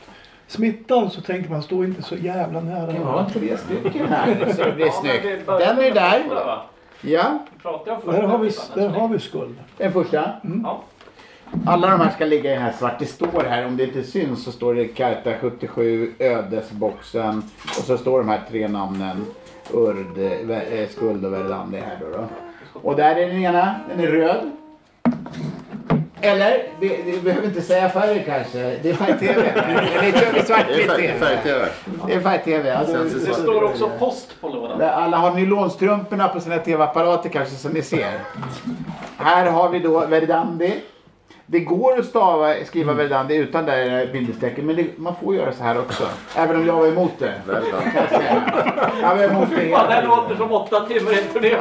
Speaker 2: Smittan så tänker man stå inte så jävla nära.
Speaker 3: Ja, tre stycken (laughs) här så det blir snyggt. Den är där. Ja,
Speaker 2: Där har vi, där
Speaker 5: alltså.
Speaker 2: har vi skuld.
Speaker 3: den första.
Speaker 5: Ja.
Speaker 3: Alla de här ska ligga i den här svart. Det står här, om det inte syns så står det Karta 77, Ödesboxen och så står de här tre namnen Urd, eh, Skuld och Verdandi här då, då. Och där är den ena, den är röd. Eller, det, det behöver inte säga färg kanske. Det är färg-tv. (laughs) Eller vi
Speaker 4: Det är
Speaker 3: svart-vitt
Speaker 4: färg-
Speaker 3: tv?
Speaker 4: färg-tv.
Speaker 3: Det är färg-tv. Alltså,
Speaker 4: det
Speaker 5: Det står också post på lådan.
Speaker 3: alla har nylonstrumporna på sina tv-apparater kanske som ni ser. Här har vi då Verdandi. Det går att stava, skriva Verdandi utan det där bindestrecket men det, man får göra så här också. Även om jag var emot det. Jag säga. Jag var emot det
Speaker 5: Ja,
Speaker 3: hela
Speaker 5: det låter som åtta timmar i turné.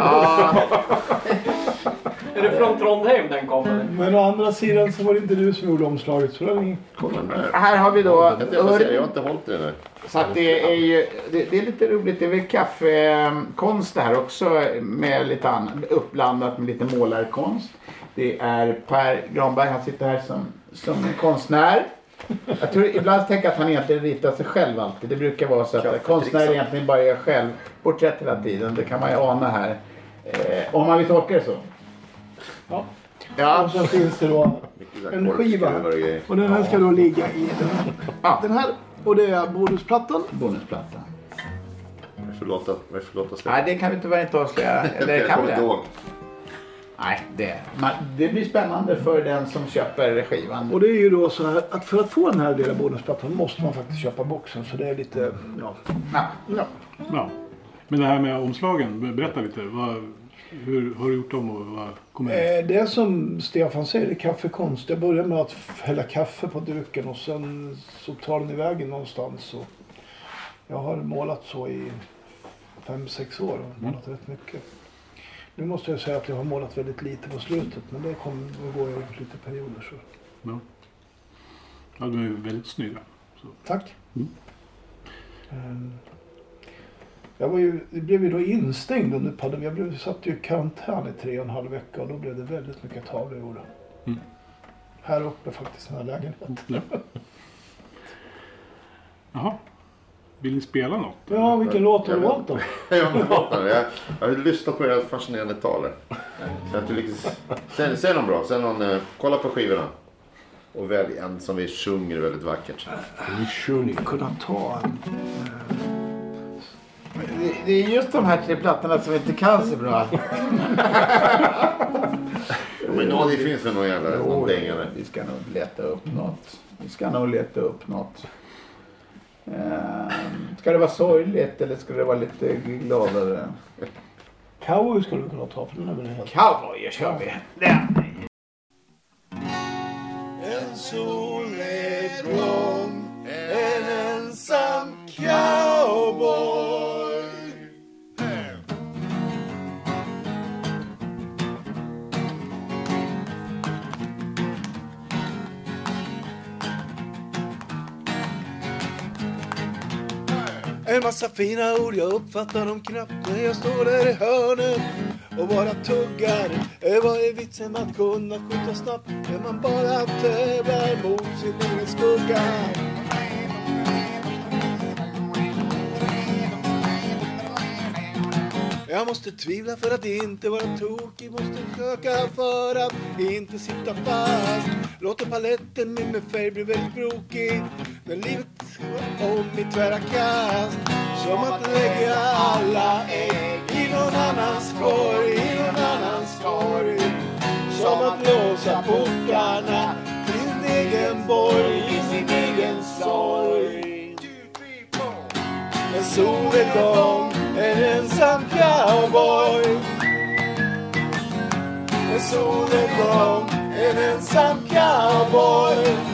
Speaker 5: Är det från Trondheim den kommer?
Speaker 2: Men å andra sidan så var det inte du som gjorde omslaget. Så det var ingen...
Speaker 4: Kolla där.
Speaker 3: här har vi då
Speaker 4: Jag, får se, jag har inte hållit i den där.
Speaker 3: Så att det är ju det, det är lite roligt. Det är väl kaffekonst det här också med lite an, uppblandat med lite målarkonst. Det är Per Granberg, han sitter här som, som konstnär. Jag tror ibland tänker jag att han egentligen ritar sig själv alltid. Det brukar vara så att konstnärer egentligen bara gör själv porträtt hela tiden. Det kan man ju ana här. Eh, om man vill tolka det så.
Speaker 8: Ja.
Speaker 3: Ja.
Speaker 8: Och så finns det då
Speaker 4: här
Speaker 8: en skiva.
Speaker 4: och
Speaker 8: den här ska då ligga i den,
Speaker 3: Ja.
Speaker 8: den här. Och det är bonusplattan.
Speaker 3: Bonusplatta.
Speaker 4: Varför låta, varför låta släppa?
Speaker 3: Nej, det kan vi tyvärr inte avslöja. (laughs) Eller
Speaker 4: jag
Speaker 3: kan vi
Speaker 4: inte
Speaker 3: det? Nej, det, man, det blir spännande för den som köper skivan.
Speaker 8: Och det är ju då så här att för att få den här lilla bonusplattan måste man faktiskt köpa boxen. Så det är lite, ja.
Speaker 3: Ja.
Speaker 8: ja.
Speaker 7: Ja. Men det här med omslagen, berätta lite. Vad, hur har du gjort dem och vad kommer?
Speaker 8: Eh, Det är som Stefan säger, det är kaffekonst. Jag börjar med att hälla kaffe på duken och sen så tar den iväg någonstans. Och jag har målat så i fem sex år och målat rätt mycket. Nu måste jag säga att jag har målat väldigt lite på slutet men det kommer att gå i lite perioder. Så.
Speaker 7: Ja. ja, de är väldigt snygga.
Speaker 8: Tack.
Speaker 7: Mm.
Speaker 8: Ehm, Jag var ju, det blev ju då instängd under pandemin. Jag blev, satt ju i karantän i tre och en halv vecka och då blev det väldigt mycket tavlor gjorda.
Speaker 7: Mm.
Speaker 8: Här uppe faktiskt, i den här lägenheten.
Speaker 7: Ja. Jaha. Vill ni spela något?
Speaker 8: Ja, vilken låt har du valt då? (laughs)
Speaker 4: Jag har. Jag, jag lyssnat på era fascinerande tal. här. Så att du liksom, säg, säg någon bra. Säg någon, eh, kolla på skivorna. Och välj en som vi sjunger väldigt vackert.
Speaker 6: Vi sjunger.
Speaker 8: Kunna ta en...
Speaker 3: Det, det är just de här tre plattorna som inte kan så bra. (laughs)
Speaker 4: Men ja, det finns väl någon jävla någon dänga där.
Speaker 3: Vi ska nog leta upp något. Vi ska nog leta upp något. Ehm, ska det vara sorgligt eller ska det vara lite gladare?
Speaker 8: Cowboy skulle du kunna ta för den är väl helt...
Speaker 3: Cowboy kör vi.
Speaker 2: En solnedgång, en ensam cowboy. En massa fina ord, jag uppfattar dem knappt när jag står där i hörnet och bara tuggar. Eh, vad är vitsen med att kunna skjuta snabbt när man bara tävlar mot sin egen skugga? Jag måste tvivla för att inte vara tokig Måste försöka för att inte sitta fast Låter paletten med min färg bli väldigt brokig När livet om i tvära kast Som att lägga alla ägg i någon annans korg I någon annans korg Som att låsa portarna till sin egen borg I sin egen sorg en solnedgång, en ensam cowboy. En solnedgång, en ensam cowboy.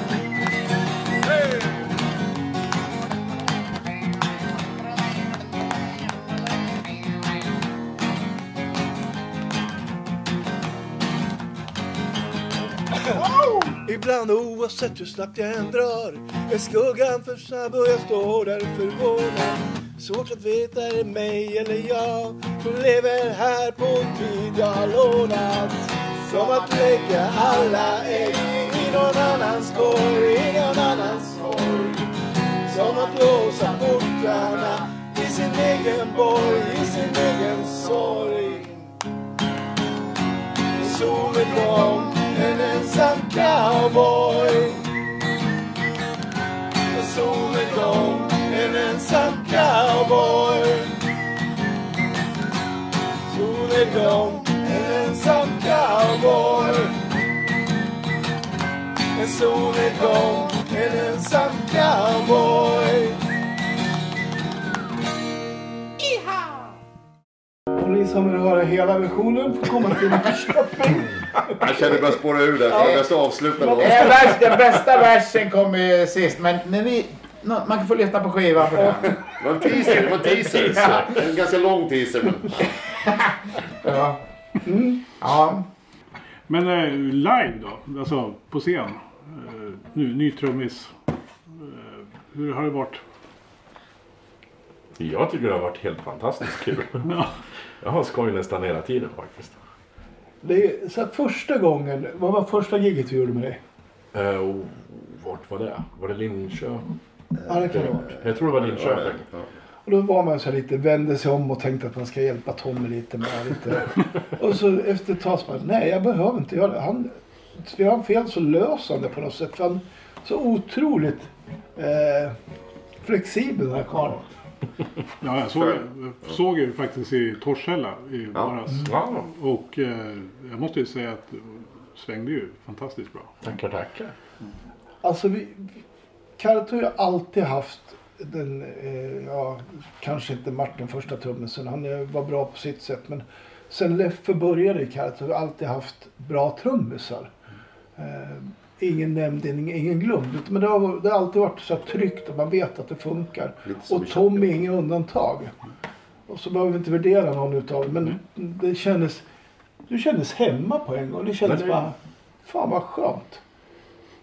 Speaker 2: Ibland oavsett hur snabbt jag än drar är skuggan för snabb och jag står där förvånad. Svårt att veta är det mig eller jag som lever här på en tid jag har lånat. Som att lägga alla ägg i någon annans korg, i någon annans korg. Som att låsa portarna i sin egen borg, i sin egen sorg. Solen kom solnedgång, en ensam cowboy. En solnedgång, en ensam cowboy. Solnedgång, en ensam cowboy. En solnedgång, en ensam cowboy.
Speaker 8: Ni som vill höra hela versionen får komma till Nyköping.
Speaker 4: Jag känner bara spåra ur där. Jag bäst avsluta låten.
Speaker 3: Vers, den bästa versen kommer ju sist. Men när nå- man kan få lyssna på skivan för den.
Speaker 4: Det var en teaser. Det var en teaser.
Speaker 3: Ja.
Speaker 4: En ganska lång teaser. Men...
Speaker 3: Ja. ja.
Speaker 7: Men eh, live då? Alltså på scen? Eh, nu, ny trummis. Eh, hur har det varit?
Speaker 6: Jag tycker det har varit helt fantastiskt kul.
Speaker 7: Ja.
Speaker 6: Jag har skoj nästan hela tiden faktiskt.
Speaker 8: Det är så här, första gången, vad var första giget vi gjorde med dig?
Speaker 6: Eh, och vart var det? Var det Linköping?
Speaker 2: Ja, det kan det vara.
Speaker 6: Jag tror det var Linköping.
Speaker 4: Ja.
Speaker 2: Och då var man så här lite, vände sig om och tänkte att man ska hjälpa Tommy lite med lite. (laughs) Och så efter ett tag så bara, nej jag behöver inte göra det. Han, spelar han fel så löser han det på något sätt. För han är så otroligt eh, flexibel den här karln.
Speaker 7: Ja, jag såg, jag såg ju faktiskt i Torshälla i våras.
Speaker 6: Ja,
Speaker 7: Och eh, jag måste ju säga att det svängde ju fantastiskt bra.
Speaker 6: tackar, tackar.
Speaker 2: Alltså vi, Karto har ju alltid haft den, eh, ja kanske inte Martin första trummisen. Han eh, var bra på sitt sätt. Men sen Leffe började i Karto har vi alltid haft bra trummisar. Eh, ingen nämnd, ingen, glömd. Men det har, det har alltid varit så tryggt och man vet att det funkar. Och Tommy är ingen undantag. Och så behöver vi inte värdera någon utav men det kändes, du kändes hemma på en gång. Det kändes bara, fan vad skönt.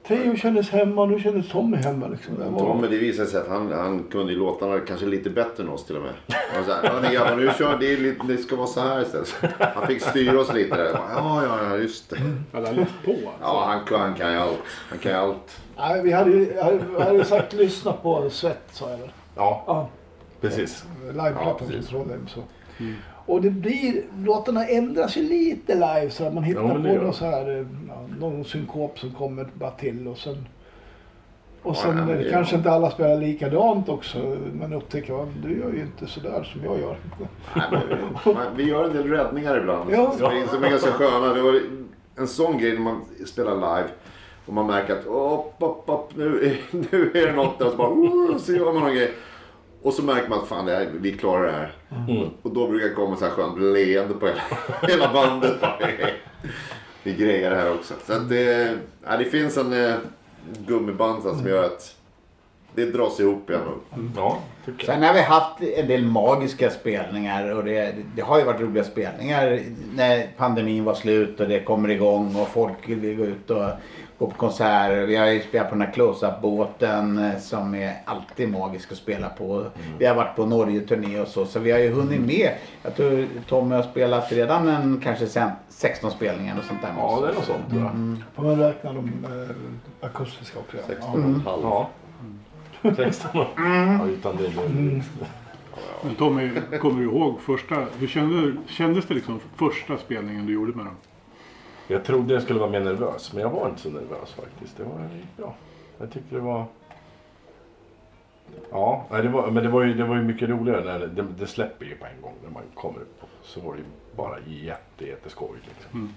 Speaker 2: Theo kändes hemma nu kändes Tommy hemma. Liksom. Det var,
Speaker 4: Tommy, det visade sig att han, han kunde ju låtarna kanske lite bättre än oss till och med. Han sa, ja grabbar nu kör det, lite, det ska vara så här istället. Han fick styra oss lite där. Ja, ja, ja, just det.
Speaker 7: Hade han läst på alltså?
Speaker 4: Ja, han, han kan ju allt. Han kan allt.
Speaker 2: Nej, vi hade ju hade, hade sagt lyssna på Svett sa jag väl.
Speaker 6: Ja,
Speaker 2: Ja,
Speaker 6: precis.
Speaker 4: Ja,
Speaker 2: liveplattan från. Trondheim. Så. Och det blir, låtarna ändras ju lite live så att man hittar
Speaker 6: Ja,
Speaker 2: på någon så här, eh, ja, någon synkop som kommer bara till och sen och
Speaker 4: Ja,
Speaker 2: sen
Speaker 4: ja, det-
Speaker 2: kanske inte alla spelar likadant också. Man upptäcker att du gör ju inte sådär som jag gör.
Speaker 4: Nej, men, man, vi gör en del räddningar ibland.
Speaker 2: Ja.
Speaker 4: Som, är, som är ganska sköna. Det var en sån grej när man spelar live. Och man märker att upp, upp, upp, nu, är- (laughs) nu är det något där. Och så bara, oh, så gör man någon grej. Och så märker man att fan, det här, vi klarar det här.
Speaker 6: Mm.
Speaker 4: Och då brukar det komma så här skönt leende på hela, (laughs) hela bandet. Vi grejar det här också. Så det, ja, det finns en eh, gummiband som gör att det dras ihop
Speaker 6: Ja, tycker jag.
Speaker 3: Sen har vi haft en del magiska spelningar och det, det har ju varit roliga spelningar när pandemin var slut och det kommer igång och folk vill gå ut och gå på konserter. Vi har ju spelat på den här close-up-båten eh, som är alltid magisk att spela på. Vi har varit på Norge-turné och så, så vi har ju hunnit med. Jag tror Tommy har spelat redan en kanske sen 16 spelningar och sånt där.
Speaker 6: Ja, det är något sånt tror jag.
Speaker 2: Får man räkna de eh, akustiska också? Ja.
Speaker 4: 16 och en halv.
Speaker 6: Ja. 16 år. Ja, utan det blir det.
Speaker 7: Men Tommy, kommer du ihåg första, hur kände, kändes det liksom första spelningen du gjorde med dem?
Speaker 6: Jag trodde jag skulle vara mer nervös, men jag var inte så nervös faktiskt. Det var bra. Jag tyckte det var... Ja, nej, det var, men det var, ju, det var ju mycket roligare när det, det, släpper ju på en gång när man kommer upp. Så var det ju bara jätte, jätteskoj liksom.
Speaker 7: Mm.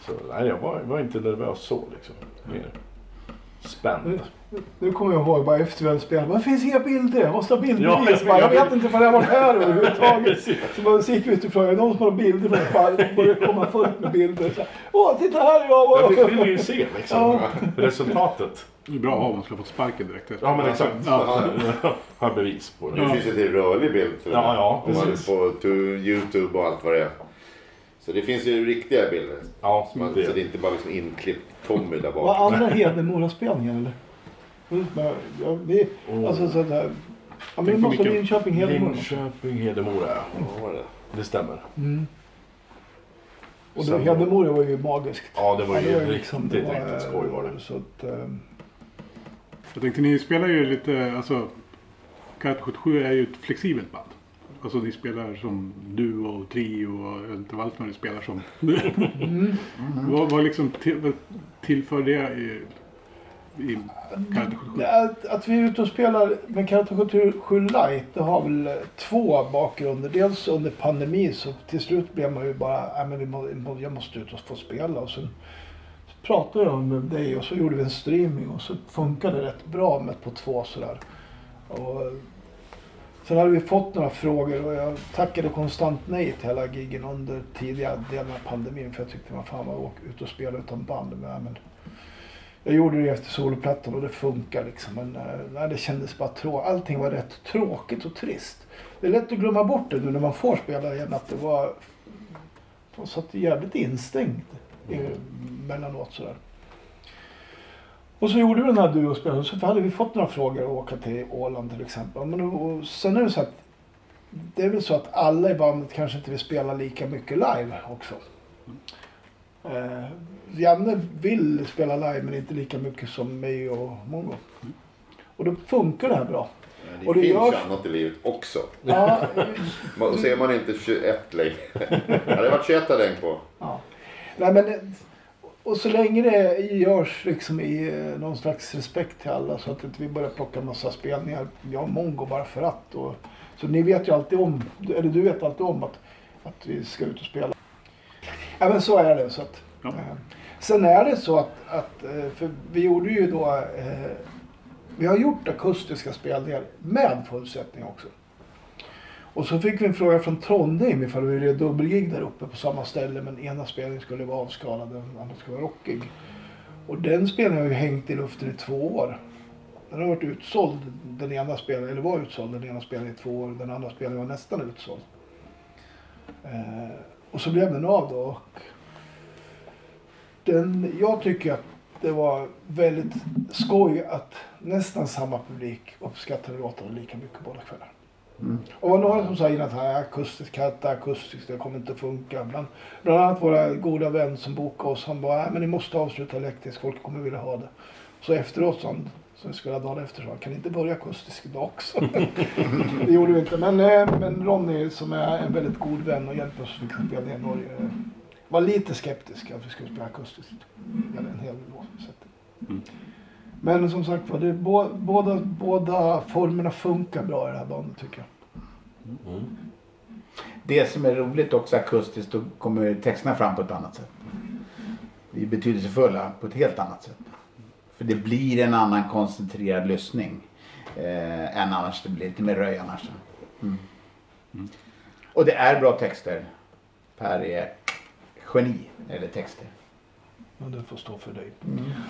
Speaker 6: Så nej, jag var, var inte nervös så liksom. Mer spänd.
Speaker 2: Nu kommer jag ihåg bara efter vi hade spelat. Men det finns inga bilder. Jag måste ha
Speaker 6: Ja,
Speaker 2: bildbevis.
Speaker 6: jag-
Speaker 2: Ja, jag
Speaker 6: jag-
Speaker 2: vet inte för jag varit här överhuvudtaget. (laughs) Så bara så gick vi ut och frågade. Någon som har bilder? För det började komma fullt med bilder. Så, Åh, titta här är jag!
Speaker 6: Jag fick, vill ju se liksom
Speaker 2: Ja.
Speaker 6: resultatet.
Speaker 7: Det är bra att ha om man skulle ha fått sparken direkt.
Speaker 6: Ja men exakt.
Speaker 7: Ja.
Speaker 6: Har bevis på det.
Speaker 4: Nu finns det till rörlig bild med.
Speaker 6: Ja, ja,
Speaker 4: Om man
Speaker 6: precis.
Speaker 4: är på Youtube och allt vad det är. Så det finns ju riktiga bilder.
Speaker 6: Ja,
Speaker 4: Så, man,
Speaker 6: det-
Speaker 4: så det är inte bara liksom inklippt Tommy där
Speaker 2: Var
Speaker 4: bak.
Speaker 2: andra Hedemora-spelningen eller? Mm, Ja, vi,
Speaker 6: Åh.
Speaker 2: alltså så där. Ja, men vi måste
Speaker 7: mycket.
Speaker 2: Linköping, Hedemora.
Speaker 6: Linköping, Hedemora ja.
Speaker 4: Var det?
Speaker 6: Det stämmer.
Speaker 2: Mm. Och
Speaker 6: Sen-
Speaker 2: Hedemora var ju magiskt.
Speaker 6: Ja det var ju
Speaker 2: Ja,
Speaker 6: riktigt,
Speaker 2: liksom- det var,
Speaker 6: riktigt skoj var det.
Speaker 2: Så att, eh,
Speaker 7: Jag tänkte ni spelar ju lite, alltså Karate 77 är ju ett flexibelt band. Alltså ni spelar som duo och trio och jag inte allt vad ni spelar som. (laughs) vad, vad liksom till, vad tillför det i, i Karate 77?
Speaker 2: Att, att vi är ute och spelar med Karate 77 Light, det har väl två bakgrunder. Dels under pandemin så till slut blev man ju bara, men vi må, jag måste ut och få spela. Och sen så pratade jag med dig och så gjorde vi en streaming och så funkade det rätt bra med på två sådär. Och, sen hade vi fått några frågor och jag tackade konstant nej till hela giggen under tidiga delen av pandemin för jag tyckte man fan var åka ut och spela utan band. Men, men, jag gjorde det efter soloplattan och det funkar liksom. Men eh, nej, det kändes bara tråkigt. Allting var rätt tråkigt och trist. Det är lätt att glömma bort det nu när man får spela igen. Att det var... Man satt jävligt instängt emellanåt. Eh, mellanåt sådär. Och så gjorde vi den här duospelen. Så hade vi fått några frågor att åka till Åland till exempel. Men, och, sen är det så att det är väl så att alla i bandet kanske inte vill spela lika mycket live också. Eh, Janne vill spela live men inte lika mycket som mig och Mongo. Och då funkar det här bra.
Speaker 4: Det
Speaker 2: Och det
Speaker 4: finns ju annat i livet också.
Speaker 2: Ja, (laughs)
Speaker 4: så är man inte 21 längre. Hade det varit 21 hade jag på.
Speaker 2: Ja. Nej, men, och så länge det görs liksom i eh, någon slags respekt till alla så att inte vi börjar plocka massa spelningar, jag och Mongo bara för att. Och, så ni vet ju alltid om, eller du vet alltid om att, att vi ska ut och spela. Ja men så är det. Så att,
Speaker 7: Ja.
Speaker 2: eh, sen är det så att, att, eh, för vi gjorde ju då, eh, vi har gjort akustiska spelningar med fullsättning också. Och så fick vi en fråga från Trondheim ifall vi ville göra dubbelgig där uppe på samma ställe men ena spelningen skulle vara avskalad och den andra skulle vara rockig. Och den spelningen har ju hängt i luften i två år. Den har varit utsåld den ena spelningen, eller var utsåld den ena spelningen i två år den andra spelningen var nästan utsåld. Eh, och så blev den av då. Och den, jag tycker att det var väldigt skoj att nästan samma publik uppskattade låtarna lika mycket båda kvällarna. Mm. Och det var några som sa innan att här, akustisk katta, akustiskt, det kommer inte att funka. Bland, bland annat våra goda vän som bokade oss, han bara, "Nej, men ni måste avsluta elektriskt, folk kommer vilja ha det. Så efteråt, sa han, som vi spelade dagen efter, sa han, kan ni inte börja akustiskt idag också? (laughs) det gjorde vi inte, men, eh, men Ronny som är en väldigt god vän och hjälper oss att spela ner i Norge, eh, var lite skeptisk att vi skulle spela akustiskt. Eller en hel låt.
Speaker 7: Mm.
Speaker 2: Men som sagt var, det båda, båda formerna funkar bra i det här bandet tycker jag.
Speaker 3: Det som är roligt också akustiskt, då kommer texterna fram på ett annat sätt. Vi är betydelsefulla på ett helt annat sätt. För det blir en annan koncentrerad lyssning. Eh, än annars. Det blir lite mer röj annars. Mm. Och det är bra texter. Per är geni när det texter.
Speaker 2: Men det får stå för dig.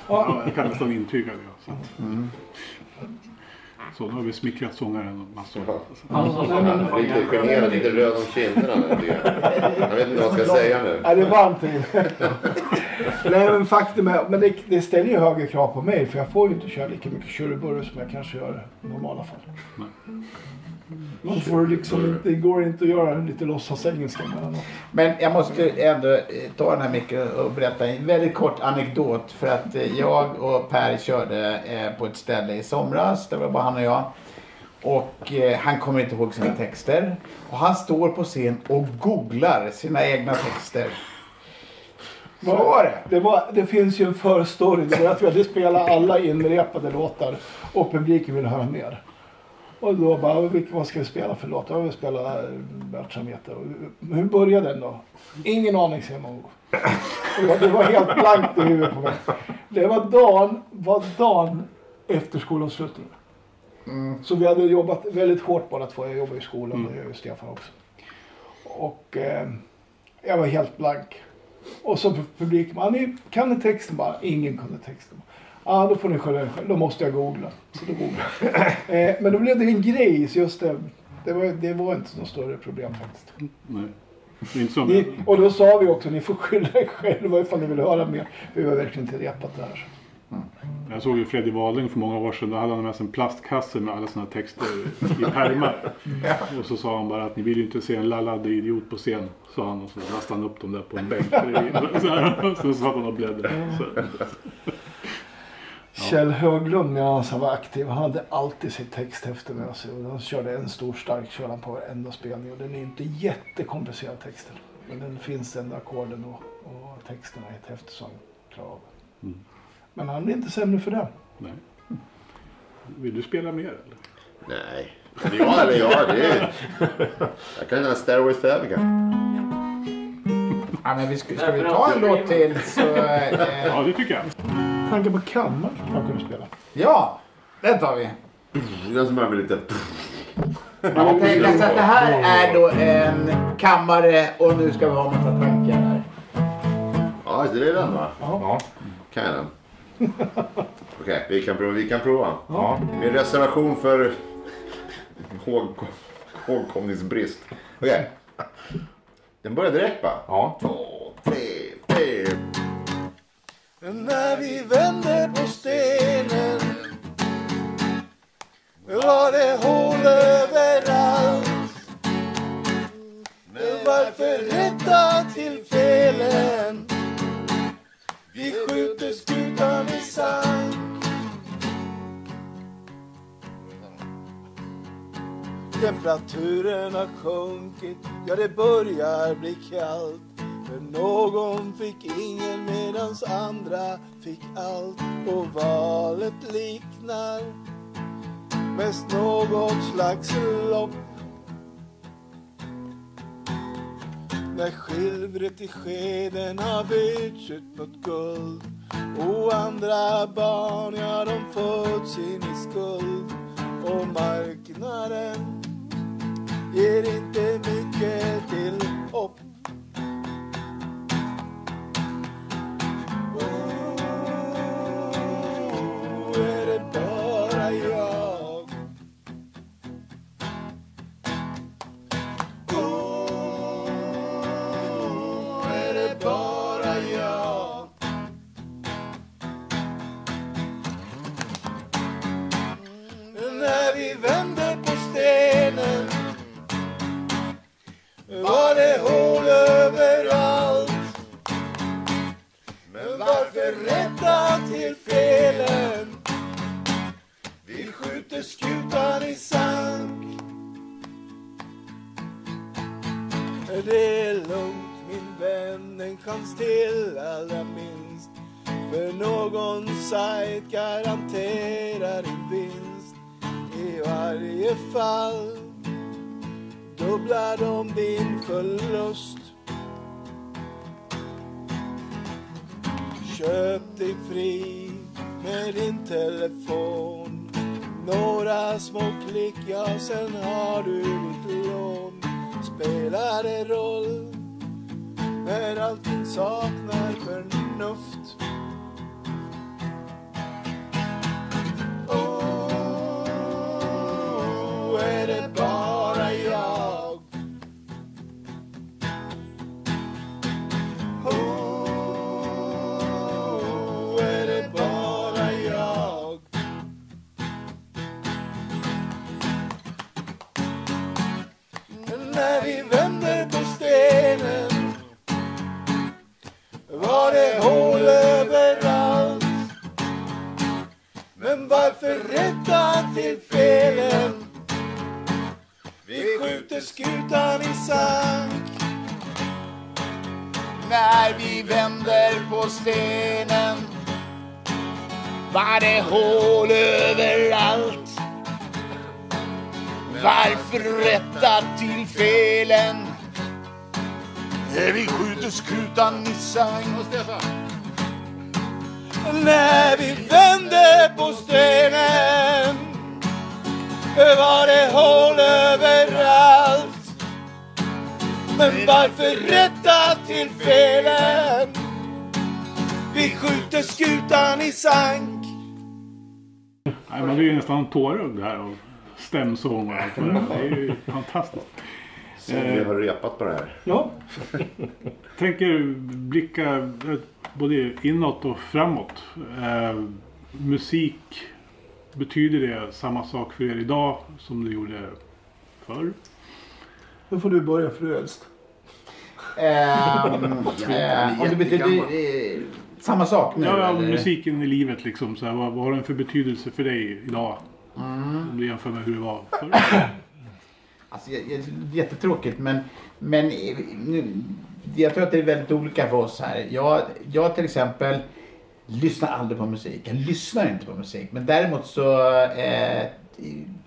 Speaker 7: Ja, jag kan nästan intyga det. Så, att,
Speaker 3: Mm.
Speaker 7: så nu har vi smickrat sångaren massor.
Speaker 5: Alltså,
Speaker 2: Nej, men-
Speaker 4: Jag är lite generad, lite röd om kinderna Jag vet inte vad jag ska säga nu.
Speaker 2: Nej, det är varmt. (laughs) Nej men faktum är, men det, det ställer ju högre krav på mig för jag får ju inte köra lika mycket tjurburr som jag kanske gör i normala fall. Man får liksom inte, det går inte att göra lite låtsas engelska mellanåt.
Speaker 3: Men jag måste ändå eh, ta den här micken och berätta en väldigt kort anekdot. För att eh, jag och Per körde eh, på ett ställe i somras. Det var bara han och jag. Och han kommer inte ihåg sina texter. Och han står på scen och googlar sina egna texter. Så var det.
Speaker 2: Det, var, det finns ju en förstory. Det var att vi hade spelat alla inrepade låtar och publiken ville höra mer. Och då bara, vad ska vi spela för låt? Ja, vi spelar eh, Världsamvete. Hur började den då? Ingen aning, säger Mongo. Det var, helt blankt i huvudet på mig. Det var dagen, var dagen efter skolavslutningen. Så vi hade jobbat väldigt hårt båda två. Jag jobbar i skolan och det gör ju Stefan också. Och eh, jag var helt blank. Och så publiken, ni kan ni texten bara? Ingen kunde texten. Ja, ah, då får ni skylla er själv. Då måste jag googla. Så då googlade eh, Men då blev det en grej, så just det. Det var, det var inte något större problem faktiskt.
Speaker 7: Nej. Inte som,
Speaker 2: Ni, och då sa vi också, ni får skylla er själva ifall ni vill höra mer. Vi har verkligen inte repat det här.
Speaker 7: jag såg ju Freddy Wahlung för många år sedan. Då hade han med sig en plastkasse med alla sina texter i pärmar. Och så sa han bara att ni vill ju inte se en lallad idiot på scen. Sa han och så lastade han upp dem där på en bänk bredvid. (laughs) Så, så satt han och bläddrade.
Speaker 2: Kjell Höglund medan han var aktiv, han hade alltid sitt texthäfte med sig. Och han körde en stor stark körde på varenda spelning. Och den är inte jättekomplicerad texten. Men den finns ändå ackorden och, och texterna i ett häfte som klarar av.
Speaker 7: Mm.
Speaker 2: Men han är inte sämre för det.
Speaker 7: nej. Vill du spela mer eller?
Speaker 4: Nej. Ja, eller ja, det är... Jag kan göra Stairway to Heaven kanske.
Speaker 3: Ja, men vi ska, ska vi ta en låt till så... Eh,
Speaker 7: Ja, det tycker jag.
Speaker 2: Tanken på kammaren man kunde spela.
Speaker 3: ja, den tar vi.
Speaker 4: Den som börjar med lite...
Speaker 3: Jag tänker så att det här är då en kammare och nu ska vi ha massa tankar här.
Speaker 4: Ja, just det det är den va?
Speaker 6: Ja.
Speaker 4: Kan jag den? (laughs) Okej, vi kan prova. Vi kan prova.
Speaker 6: Ja.
Speaker 4: Med reservation för hågkom- hågkomningsbrist. Okej. Den börjar direkt va?
Speaker 6: Ja.
Speaker 4: Två, tre
Speaker 9: när vi vände på stenen var det hål överallt. Men varför rätta till felen? Vi skjuter skutan i sand.
Speaker 2: Temperaturen har sjunkit, ja det börjar bli kallt. För någon fick ingen medans andra fick allt. Och valet liknar mest något slags lopp. När skilvret i skeden har bytts ut mot guld. Och andra barn, ja de föds in i skuld. Och marknaden ger inte mycket till det hål överallt. Men varför rätta till felen? Vi skjuter skutan i sank. När vi vänder på stenen var det hål överallt. Varför rätta till felen?
Speaker 3: När vi skjuter skutan i sank.
Speaker 2: När vi vände på stenen var det hål överallt. Men varför rätta till felen? Vi skjuter skutan i sank.
Speaker 7: Nej, man blir nästan tårögd här av stämsång och allt. Det är ju fantastiskt.
Speaker 4: Som vi har repat på det här.
Speaker 10: Ja,
Speaker 7: tänker blicka eh, både inåt och framåt. Eh, musik, betyder det samma sak för er idag som det gjorde förr?
Speaker 10: då får du börja för du är äldst.
Speaker 3: Ehm, eh, om det betyder eh, samma sak nu?
Speaker 7: Ja,
Speaker 3: eller?
Speaker 7: musiken i livet liksom. Så här, vad, vad har den för betydelse för dig idag? Om du jämför med hur det var förr. (laughs)
Speaker 3: Alltså, jag- jag- jättetråkigt men, men nu, jag tror att det är väldigt olika för oss här. Jag, jag till exempel lyssnar aldrig på musik. Jag lyssnar inte på musik. Men däremot så eh,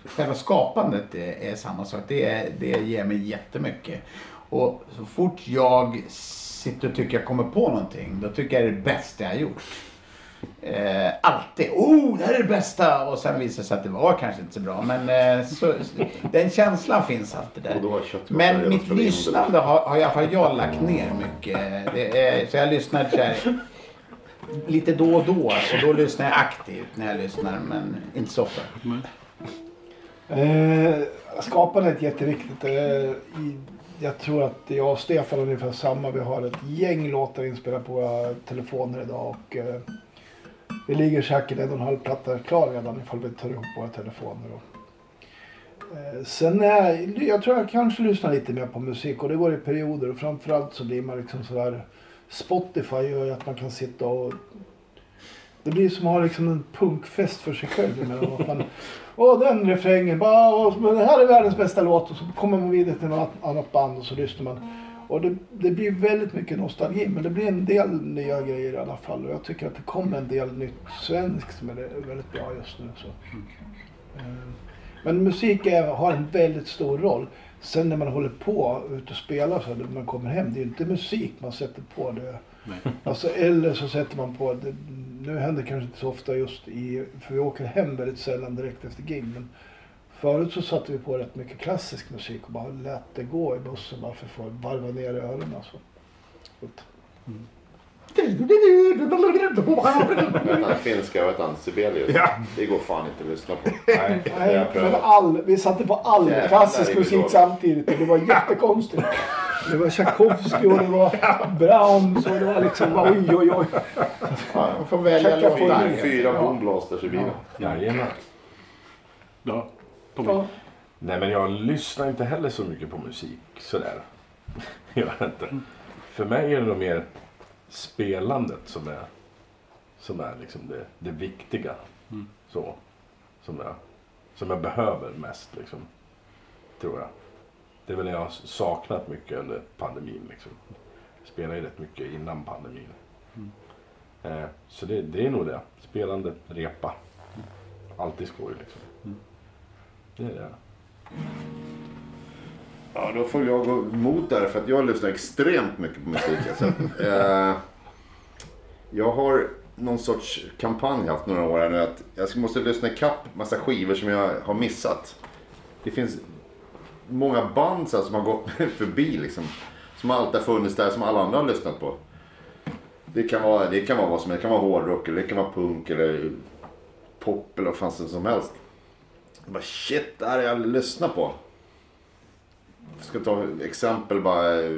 Speaker 3: själva skapandet är, är samma sak. Det, det ger mig jättemycket. Och så fort jag sitter och tycker jag kommer på någonting då tycker jag det är det bästa jag har gjort. Eh, alltid. Oh, det här är det bästa! Och sen visar det sig att det var kanske inte så bra. Men eh, så, den känslan finns alltid där. Men mitt lyssnande har, har i alla fall jag lagt ner mycket. Det är, så jag lyssnar så här, lite då och då. Och då lyssnar jag aktivt när jag lyssnar. Men inte så ofta.
Speaker 10: Eh, skapandet är jätteviktigt. Eh, i, jag tror att jag och Stefan är ungefär samma. Vi har ett gäng låtar inspelade på våra telefoner idag. Och, eh, det ligger säkert en och en halv platta klar redan ifall vi tar ihop våra telefoner. Och, eh, sen är, jag tror jag kanske lyssnar lite mer på musik och det går i perioder. Och framförallt så blir man liksom sådär Spotify gör ju att man kan sitta och
Speaker 2: Det blir som att ha liksom en punkfest för sig själv. Att man, (laughs) Åh, den refrängen. Bara, och, men det här är världens bästa låt. Och så kommer man vidare till något annat band och så lyssnar man. Och det, det blir väldigt mycket nostalgi. Men det blir en del nya grejer i alla fall. Och jag tycker att det kommer en del nytt svenskt som är väldigt bra just nu. Så. Eh, Men musik är, har en väldigt stor roll. Sen när man håller på ute och spelar så när man kommer hem. Det är ju inte musik man sätter på. Det.
Speaker 7: Nej.
Speaker 2: Alltså, eller så sätter man på, det, nu händer det kanske inte så ofta just i, för vi åker hem väldigt sällan direkt efter gig. Men förut så satte vi på rätt mycket klassisk musik och bara lät det gå i bussen bara för att få varva ner öronen. Så. Så att-
Speaker 4: Den här finska, vad han? Sibelius.
Speaker 3: Ja.
Speaker 4: Det går fan inte att lyssna på.
Speaker 6: Nej.
Speaker 2: Nej, men all, vi satte på all
Speaker 4: Jävlar,
Speaker 2: klassisk musik samtidigt och det var jättekonstigt. Det var Tchaikovsky och det var Brahms och det var liksom bara oj oj oj.
Speaker 3: Ja, man får välja låtar.
Speaker 4: Fyra boomblasters i bilen.
Speaker 6: Jajamän.
Speaker 7: Ja,
Speaker 2: Ja.
Speaker 6: Nej men jag lyssnar inte heller så mycket på musik sådär. (laughs) Jag vet inte. För mig är det nog mer spelandet som är, som är liksom det, det viktiga. Så. Som jag, som jag behöver mest liksom. Tror jag. Det är väl det jag har saknat mycket under pandemin liksom. Jag spelade ju rätt mycket innan pandemin. Eh, så det, det är nog det. Spelande, repa. Alltid skoj liksom. Det är det.
Speaker 4: Ja, då får jag gå emot där för att jag lyssnar extremt mycket på musik. Alltså. (laughs) eh, jag har någon sorts kampanj haft några år här nu att jag måste lyssna ikapp massa skivor som jag har missat. Det finns många band så här, som har gått mig (laughs) förbi liksom. Som alltid har funnits där som alla andra har lyssnat på. Det kan vara, det kan vara vad som helst. Det kan vara hårdrock eller det kan vara punk eller pop eller vad fan som helst. Jag bara shit, det här har jag aldrig lyssnat på. Jag ska ta exempel bara. eh,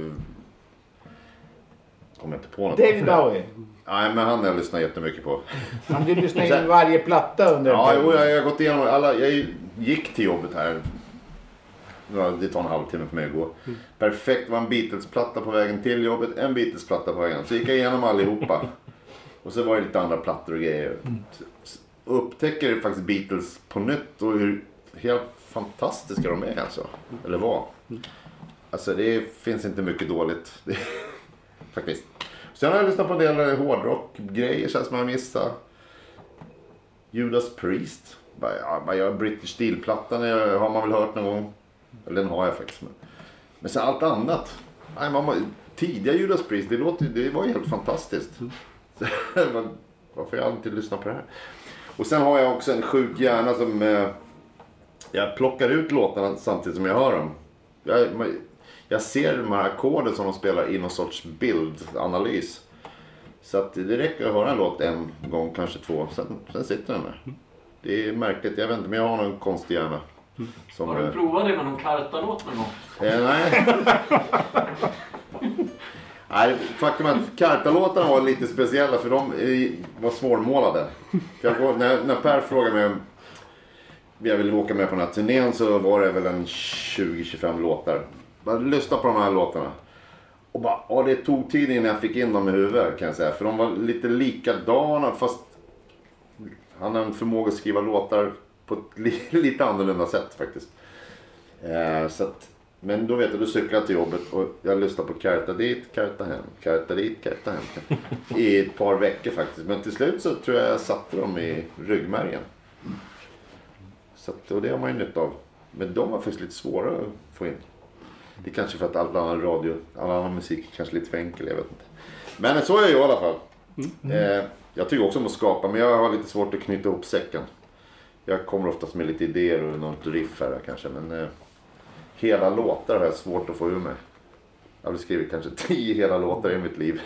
Speaker 4: Kommer inte på något.
Speaker 3: David Bowie.
Speaker 4: Nej men han har jag lyssnat jättemycket på.
Speaker 3: Han du lyssnar in varje platta under
Speaker 4: Ja, jo, jag, jag har gått igenom alla. Jag gick till jobbet här. Det tar en halvtimme för mig att gå. Perfekt. Det var en Beatles-platta på vägen till jobbet. En Beatles-platta på vägen. Så gick jag igenom allihopa. Och så var det lite andra plattor och grejer. Upptäcker faktiskt Beatles på nytt och hur helt fantastiska de är alltså. Eller var. Alltså det finns inte mycket dåligt. (laughs) Faktiskt. Sen har jag lyssnat på en del hårdrock-grejer så här som jag missat. Judas Priest. Bara, ja, British Steel-plattan har man väl hört någon gång. Eller den har jag faktiskt. Men, men sen allt annat. Nej, man, tidiga Judas Priest, det, låter, det var ju helt fantastiskt. Så, (laughs) vad- Varför har jag inte lyssnat på det här? Och sen har jag också en sjuk hjärna som... Eh, jag plockar ut låtarna samtidigt som jag hör dem. Jag, jag ser de här ackorden som de spelar i någon sorts bildanalys. Så att det räcker att höra en låt en gång, kanske två. Sen, sen sitter den där. Det är märkligt. Jag vet inte, men jag har någon konstig hjärna. Som,
Speaker 5: Har du
Speaker 4: eh,
Speaker 5: provat det med någon kartalåt någon gång?
Speaker 4: Eh, nej. (laughs) (laughs) nej, faktum är att Karta-låtarna var lite speciella för de var svårmålade. För jag, går- när, när Per frågade mig om jag ville åka med på den här turnén så var det väl en 20-25 låtar. Jag lyssnade på de här låtarna. Och bara, ja, det tog tid innan jag fick in dem i huvudet kan jag säga. För de var lite likadana fast han har en förmåga att skriva låtar på ett li, (laughs) lite annorlunda sätt faktiskt. Eh, så att, men då vet jag, då cyklade jag till jobbet och jag lyssnade på Karta dit, Karta hem, Karta dit, Karta hem. I ett par veckor faktiskt. Men till slut så tror jag jag satte dem i ryggmärgen. Så att, och det har man ju nytta av. Men de var faktiskt lite svåra att få in. Det är kanske för att all annan radio, all annan musik är kanske lite för enkel, jag vet inte. Men så är jag i alla fall. Eh, jag tycker också om att skapa, men jag har lite svårt att knyta ihop säcken. Jag kommer oftast med lite idéer och något riff här kanske, men eh, hela låtar har jag svårt att få ur mig. Jag har skrivit kanske tio hela låtar i mitt liv.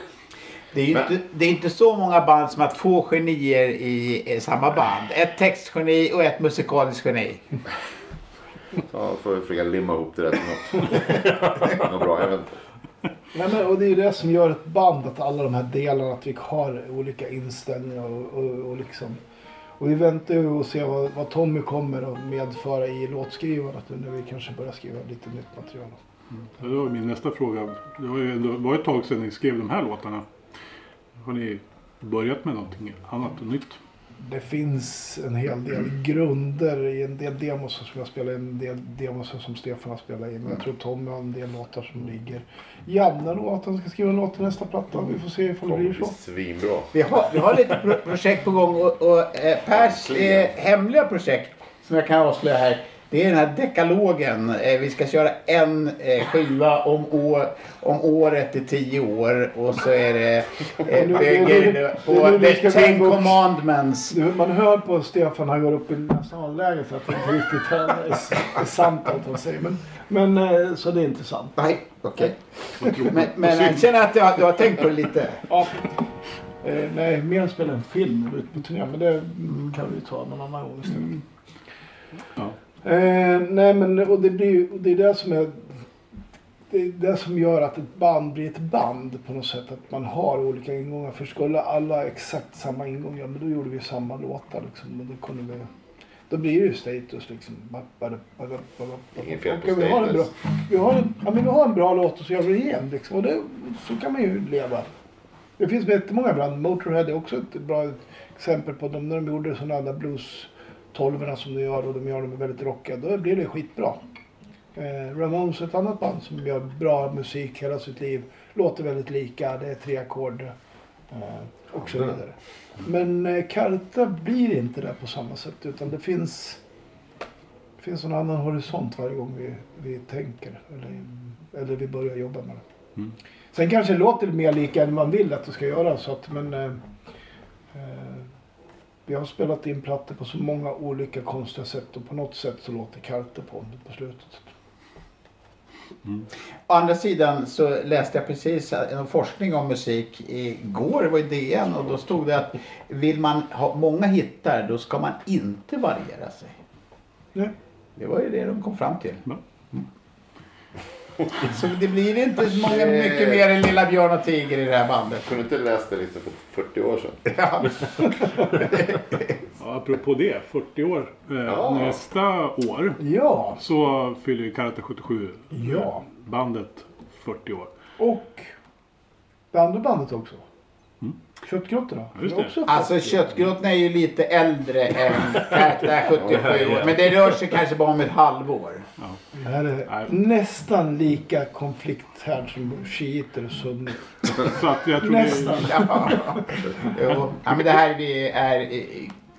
Speaker 3: Det är ju
Speaker 4: Men-
Speaker 3: inte, det är inte så många band som har två genier i, i samma band. Ett textgeni och ett musikaliskt geni.
Speaker 4: Jag får försöka limma ihop det där till något, (laughs) något bra. Jag vet inte.
Speaker 2: Nej, men, och det är ju det som gör ett band, att alla de här delarna, att vi har olika inställningar och, och, och liksom. Och vi väntar ju och ser vad, vad Tommy kommer att medföra i låtskrivandet nu när vi kanske börjar skriva lite nytt material. Mm.
Speaker 7: Ja, Det var min nästa fråga. Det var ju ändå var ett tag sedan ni skrev de här låtarna. Har ni börjat med någonting annat och nytt.
Speaker 2: Det finns en hel del grunder i en del demos som jag spelar in, en del demos som Stefan har spelat in. Jag tror Tommy har en del låtar som ligger. Janne då att han ska skriva en låt till nästa platta. Vi får se ifall det blir så.
Speaker 4: Svinbra.
Speaker 3: Vi har, vi har lite pro projekt på gång och, och eh, Pers eh, hemliga projekt som jag kan avslöja här. Det är den här dekalogen. Eh, vi ska köra en eh, skiva om, år, om året i tio år. Och så är det (laughs) eh,
Speaker 2: Nu-
Speaker 3: bygger
Speaker 2: nu-
Speaker 3: på
Speaker 2: nu- nu
Speaker 3: the ten
Speaker 2: gå-
Speaker 3: commandments.
Speaker 2: Du, Man hör på Stefan, han går upp i nasalläge så att det inte riktigt är, är sant allt han säger. Men, men eh, så det är inte sant.
Speaker 3: Nej, okej. Men, men jag känner att jag, jag har tänkt på det lite.
Speaker 2: Ja. Eh, nej, mer än spela en film ut på turné. Men det mm, kan vi ta någon annan gång istället.
Speaker 7: Ja.
Speaker 2: Eh, nej men och det blir det är det som är det är det som gör att ett band blir ett band på något sätt. Att man har olika ingångar. För skulle alla exakt samma ingång, ja men då gjorde vi samma låtar liksom. Och då kunde vi då blir det ju status liksom.
Speaker 4: Inget fel på
Speaker 2: vi har en bra, vi har en, ja, men vi har en bra låt och så gör vi det igen liksom. Och det, så kan man ju leva. Det finns jättemånga band. Motorhead är också ett bra exempel på dem. När de gjorde sådana där blues tolvorna som de gör och de gör dem väldigt rockiga. Då blir det skitbra. Eh, Ramones är ett annat band som gör bra musik hela sitt liv. Låter väldigt lika. Det är tre ackord. Eh, och så vidare. Men eh, Karta blir inte det på samma sätt. Utan det finns, det finns en annan horisont varje gång vi, vi tänker. Eller, eller vi börjar jobba med det.
Speaker 7: Mm.
Speaker 2: Sen kanske det låter mer lika än man vill att det ska göra. Så att, men, eh, eh, vi har spelat in plattor på så många olika konstiga sätt och på något sätt så låter Karta på på slutet.
Speaker 3: Å andra sidan så läste jag precis en forskning om musik igår, det var i DN och då stod det att vill man ha många hittar då ska man inte variera sig.
Speaker 2: Nej.
Speaker 3: Det var ju det de kom fram till.
Speaker 7: Ja.
Speaker 3: Så det blir inte så många, mycket mer än Lilla Björn och Tiger i det här bandet.
Speaker 4: Kunde inte läst det liksom för 40 år sedan.
Speaker 3: Ja. (laughs)
Speaker 7: Ja, apropå det, 40 år. Eh,
Speaker 4: Ja.
Speaker 7: Nästa år
Speaker 2: Ja,
Speaker 7: så fyller ju Karate 77
Speaker 2: Ja.
Speaker 7: bandet 40 år.
Speaker 2: och det andra bandet också. Köttgrottorna.
Speaker 7: Just
Speaker 2: är
Speaker 7: det.
Speaker 3: Alltså
Speaker 2: 40.
Speaker 3: köttgrottan är ju lite äldre än (laughs) Kärta 77 år. Men det rör sig kanske bara om ett halvår.
Speaker 2: Det här är nästan lika konflikthärd som shiiter och sunni.
Speaker 7: Så att jag tror
Speaker 2: Nästan.
Speaker 3: Ja. Jo. ja, men det här vi är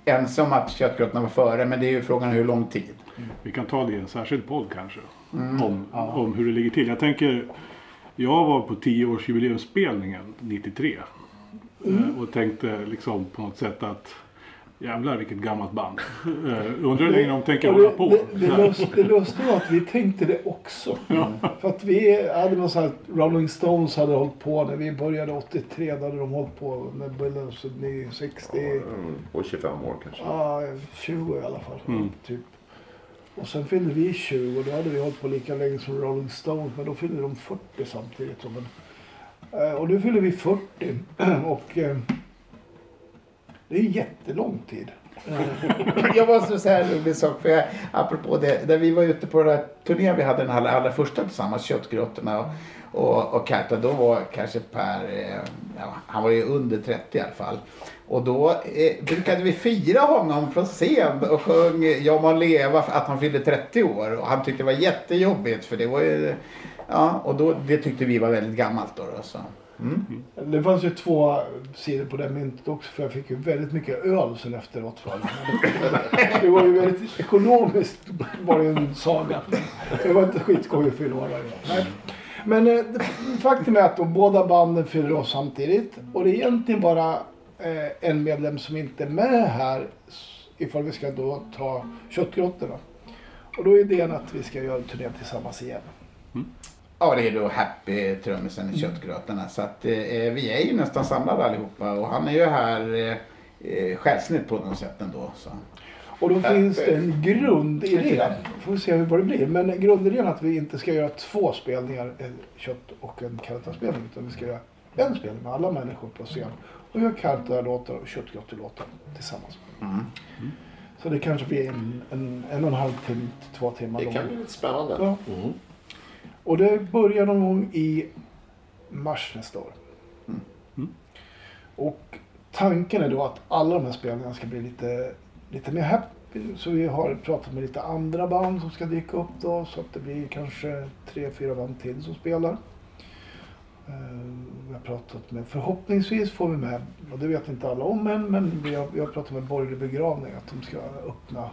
Speaker 3: ense om att köttgrottorna var före. Men det är ju frågan hur lång tid.
Speaker 7: vi, kan ta det i en särskild podd kanske.
Speaker 2: Mm.
Speaker 7: Om, om hur det ligger till. Jag tänker, jag var på 10-årsjubileumsspelningen 93.
Speaker 2: Mm.
Speaker 7: eh, Och tänkte liksom på något sätt att jävlar vilket gammalt band. Eh, Undrar hur länge de tänker hålla
Speaker 2: det,
Speaker 7: på.
Speaker 2: det, det, lust, det lustiga var att vi tänkte det också. (laughs) För att vi hade någon sån här, Rolling Stones hade hållit på när vi började 83. Då hade de hållit på med Billens 60.
Speaker 4: Mm, Och 25 år kanske.
Speaker 2: Ja, 20 i alla fall.
Speaker 7: Mm.
Speaker 2: Typ. Och sen fyllde vi 20 och då hade vi hållit på lika länge som Rolling Stones. Men då fyllde de 40 samtidigt. Så, Men, eh, Eh, och nu fyller vi 40. (clears throat) Och eh, det är jättelång tid. (laughs)
Speaker 3: Jag måste säga en rolig sak. För jag, apropå det. När vi var ute på den här turnén vi hade den allra, allra första tillsammans. Köttgrottorna och, och, och Kärta. Då var kanske Per, eh, ja, han var ju under 30 i alla fall. Och då eh, brukade vi fira honom från scen och sjöng Ja må leva för att han fyllde 30 år. Och han tyckte det var jättejobbigt för det var ju... Ja, och då, det tyckte vi var väldigt gammalt då. då så. Mm.
Speaker 2: Det fanns ju två sidor på det myntet också. För jag fick ju väldigt mycket öl sen efteråt. För (laughs) det. var ju väldigt ekonomiskt var det en saga. Det var inte skitskoj att fylla år. Men eh, faktum är att de båda banden fyller oss samtidigt. Och det är egentligen bara eh, en medlem som inte är med här. Ifall vi ska då ta köttgrottorna. Och då är idén att vi ska göra en turné tillsammans igen.
Speaker 3: Ja, det är då Happy, trummisen i Köttgrötarna. Så att eh, vi är ju nästan samlade allihopa och han är ju här eh, eh, själsligt på något sätt ändå. Så.
Speaker 2: Och då finns det en grundidé. Får vi se vad det blir. Men grundidén är att vi inte ska göra två spelningar, en kött och en kartaspelning. Utan vi ska göra en spelning med alla människor på scen. Och göra karta-låtar och köttgrottelåtar tillsammans.
Speaker 3: Mm.
Speaker 2: Så det kanske blir en, en, en och en halv timme, till två timmar
Speaker 4: Det
Speaker 2: lång.
Speaker 4: kan bli lite spännande.
Speaker 2: Ja.
Speaker 4: Mm.
Speaker 2: Och det börjar någon gång i mars nästa år.
Speaker 3: Mm.
Speaker 7: Mm.
Speaker 2: Och tanken är då att alla de här spelningarna ska bli lite, lite mer happy. Så vi har pratat med lite andra band som ska dyka upp då. Så att det blir kanske tre, fyra band till som spelar. Eh, Vi har pratat med, förhoppningsvis får vi med, och det vet inte alla om än, men vi har, vi har pratat med Borgerlig begravning att de ska öppna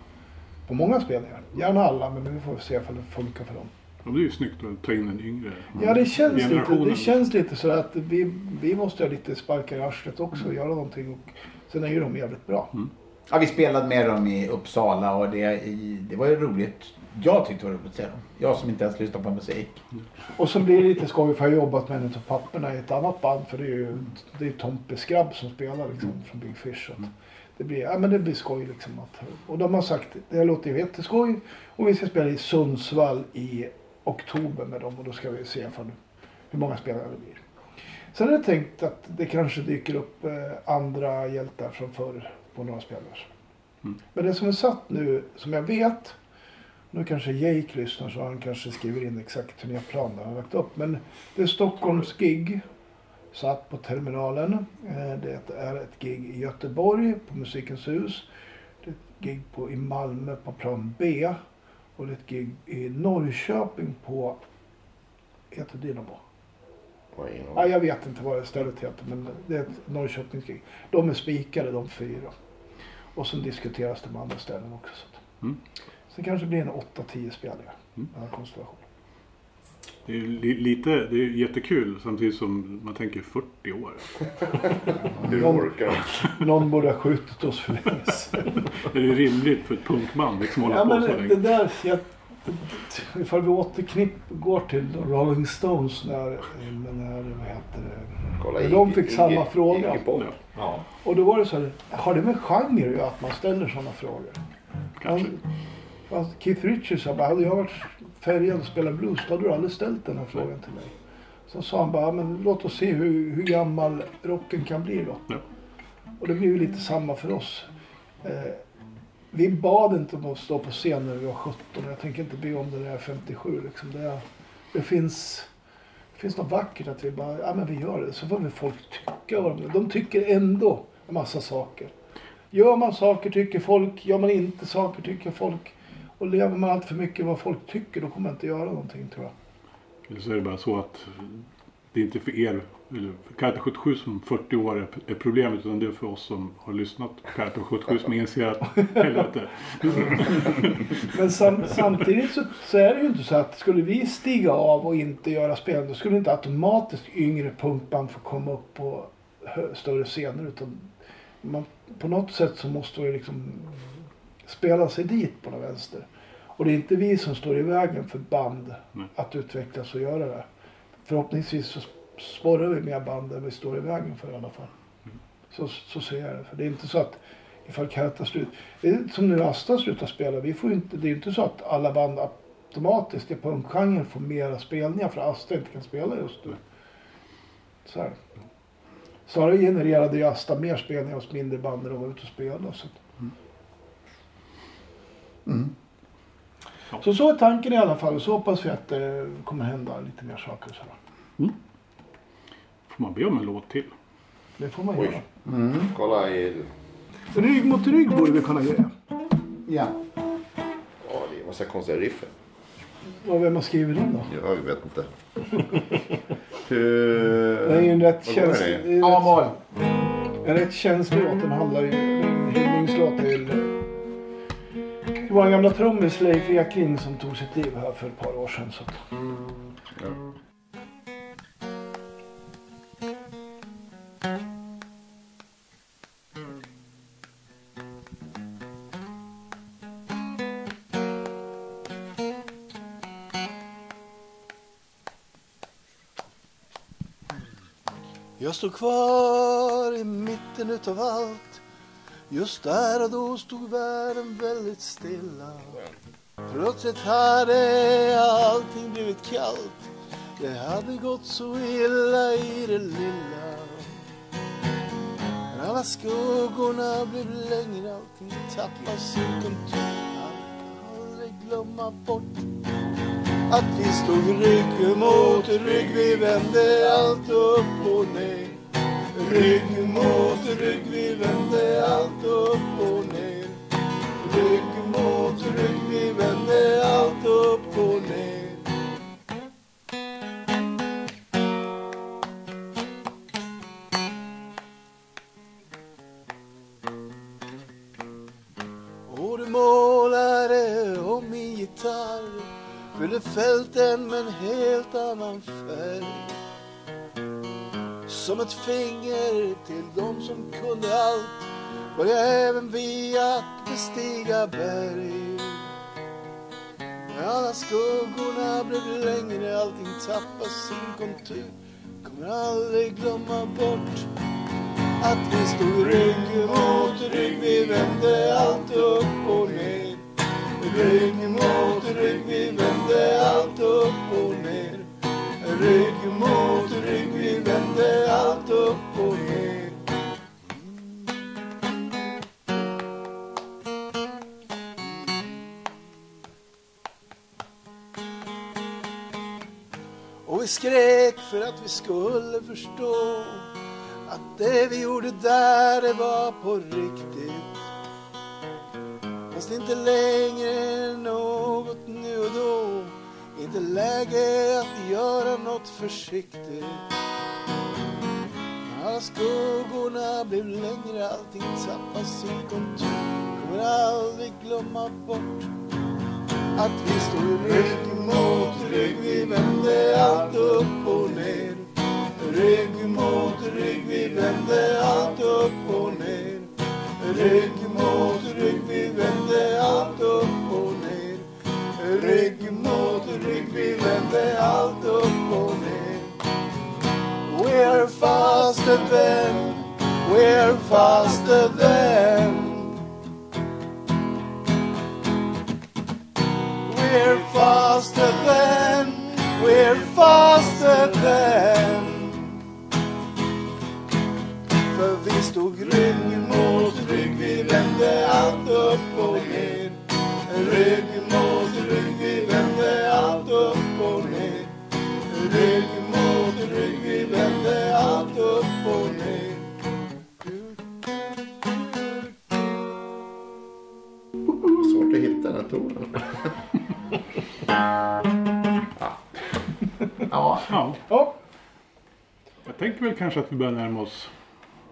Speaker 2: på många spelningar. Gärna alla, men vi får se ifall det funkar för dem.
Speaker 7: Ja, det är ju snyggt att ta in en yngre
Speaker 2: Ja, det känns, lite, det känns lite så att vi, vi måste ha lite sparkar i arslet också och göra någonting. Och sen är ju de jävligt bra.
Speaker 3: Ja, vi spelade med dem i Uppsala och det, i, det var ju roligt. Jag tyckte det var roligt att se dem. Jag som inte ens lyssnar på musik.
Speaker 2: Och så blir det lite skoj för jag har jobbat med en av papporna i ett annat band. För det är ju det är Tompe Skrabb som spelar liksom, från Big Fish. Så att det, blir, ja, men det blir skoj liksom. Att, och de har sagt det låter ju jätteskoj. Och vi ska spela i Sundsvall i oktober med dem. Och då ska vi se ifall, hur många spelare det blir. Sen har jag tänkt att det kanske dyker upp eh, andra hjältar från förr på några spelare.
Speaker 7: Mm.
Speaker 2: Men det som är satt nu, som jag vet, nu kanske Jake lyssnar så han kanske skriver in exakt turnéplanen han har lagt upp. Men det är Stockholms gig satt på terminalen. Eh, Det är ett gig i Göteborg på Musikens hus. Det är ett gig på, i Malmö på plan B. Och det är ett gig i Norrköping på, heter Dynamo? Ja, jag vet inte vad det stället heter men det är ett Norrköpingsgig. De är spikade de fyra. Och sen diskuteras med andra ställen också. Så.
Speaker 7: Mm.
Speaker 2: Sen kanske det blir en 8-10 spelningar.
Speaker 7: Mm.
Speaker 2: Den här konstellationen.
Speaker 7: Det är ju li, lite, det är jättekul samtidigt som man tänker 40 år. (laughs)
Speaker 4: Hur
Speaker 2: Någon,
Speaker 4: orkar (laughs)
Speaker 2: någon borde ha skjutit oss för länge.
Speaker 7: Är det rimligt för ett punkband liksom hålla
Speaker 2: ja,
Speaker 7: på
Speaker 2: men
Speaker 7: så
Speaker 2: det
Speaker 7: länge?
Speaker 2: där, jag, ifall vi återknipp går till Rolling Stones när, när vad heter det?
Speaker 4: Kolla,
Speaker 2: de fick samma
Speaker 4: Iggy-
Speaker 2: fråga.
Speaker 4: Iggy.
Speaker 6: Ja.
Speaker 2: Och då var det så här, har det med genre att man ställer sådana frågor?
Speaker 7: Kanske.
Speaker 2: Han, Keith Richards hade jag varit färgad och spelat blues då hade du aldrig ställt den här frågan till mig. Så sa han bara, men låt oss se hur, hur gammal rocken kan bli då.
Speaker 7: Ja.
Speaker 2: Och det blir ju lite samma för oss. Eh, vi bad inte om att stå på scen när vi var 17. Jag tänker inte be om det när jag är 57. Liksom. Det, det, finns, det finns något vackert att vi bara, ja men vi gör det. Så får vi folk tycka vad de De tycker ändå en massa saker. Gör man saker tycker folk. Gör man inte saker tycker folk. Och lever man allt för mycket vad folk tycker då kommer man inte göra någonting tror jag.
Speaker 7: Eller så är det bara så att det är inte för er, eller för Karta 77 som 40 år är- problemet utan det är för oss som har lyssnat på Karta 77 som inser att helvete. (laughs)
Speaker 2: Men sam, samtidigt så, så är det ju inte så att skulle vi stiga av och inte göra spel då skulle inte automatiskt yngre punkband få komma upp på större scener. Utan man, på något sätt så måste ju liksom spela sig dit på något vänster. Och det är inte vi som står i vägen för band
Speaker 7: Nej.
Speaker 2: att utvecklas och göra det. Förhoppningsvis så sporrar vi mer band än vi står i vägen för i alla fall. Så, så ser jag det. För det är inte så att ifall Kata slut. Det är som när Asta slutar spela. Vi får inte, det är inte så att alla band automatiskt i punkgenren får mera spelningar för Asta inte kan spela just nu. Så här. Snarare genererade ju Asta mer spelningar hos mindre band när de var ute och spelade. Så, att-
Speaker 3: Mm.
Speaker 2: så så är tanken i alla fall. Och så hoppas vi att det kommer hända lite mer saker. Så. där.
Speaker 7: Får man be om en låt till?
Speaker 2: Det får man
Speaker 4: Oj.
Speaker 2: göra.
Speaker 3: Mm.
Speaker 4: Kolla i...
Speaker 2: Rygg mot rygg borde vi kunna göra.
Speaker 3: Ja.
Speaker 4: Ja, det är massa konstiga riff.
Speaker 2: Och vem har skrivit in då?
Speaker 4: Jag vet inte. (laughs) Hur...
Speaker 2: Det är ju en rätt
Speaker 4: den
Speaker 2: känslig... är en rätt- känslig låt. Den handlar ju... En hyllningslåt till var vår gamla trummis Leif Ekring som tog sitt liv här för ett par år sedan. Så att, Jag stod kvar i mitten utav allt Just där och då stod världen väldigt stilla. Plötsligt hade allting blivit kallt. Det hade gått så illa i det lilla. Men alla skuggorna blev längre Allting tappade sin kontur Aldrig glömma bort att vi stod rygg mot rygg, vi vände allt upp och ner. Rygg mot rygg, vi vände allt upp och ner. Rygg mot rygg, vi vände allt upp och ner. Och du målade om min gitarr Fyllde fälten med en helt annan färg som ett finger till dem som kunde allt Började även vi att bestiga berg När alla skuggorna blev längre Allting tappade sin kontur Kommer aldrig glömma bort att vi stod rygg mot rygg, vi vände allt upp och ner. Rygg mot rygg, vi vände allt upp och ner. Rygg mot rygg, vi vände allt upp och ner. Och vi skrek för att vi skulle förstå att det vi gjorde där det var på riktigt. Fast inte längre något nu och då. Inte läge att göra något försiktigt. När alla skuggorna blev längre, allting tappade sin kontur. Kommer aldrig glömma bort att vi stod rygg mot rygg. Vi vände allt upp och ner. Rygg mot rygg, vi vände allt upp och ner. Rygg
Speaker 7: väl kanske att vi börjar närma oss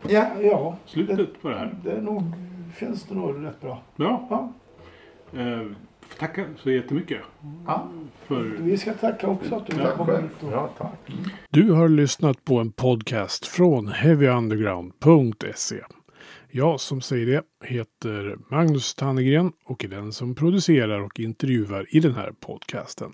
Speaker 3: ja.
Speaker 4: ja
Speaker 7: slutet på det här.
Speaker 4: det är nog, känns det nog rätt bra.
Speaker 7: Ja,
Speaker 4: Ja,
Speaker 7: eh, tacka så jättemycket
Speaker 3: ja.
Speaker 7: för
Speaker 4: vi ska tacka också att du
Speaker 7: Ja,
Speaker 4: har kommit
Speaker 11: själv.
Speaker 4: hit. Och...
Speaker 6: Ja, tack.
Speaker 1: Du har lyssnat på en podcast från heavyunderground.se. Jag som säger det heter Magnus Tannegren och är den som producerar och intervjuar i den här podcasten.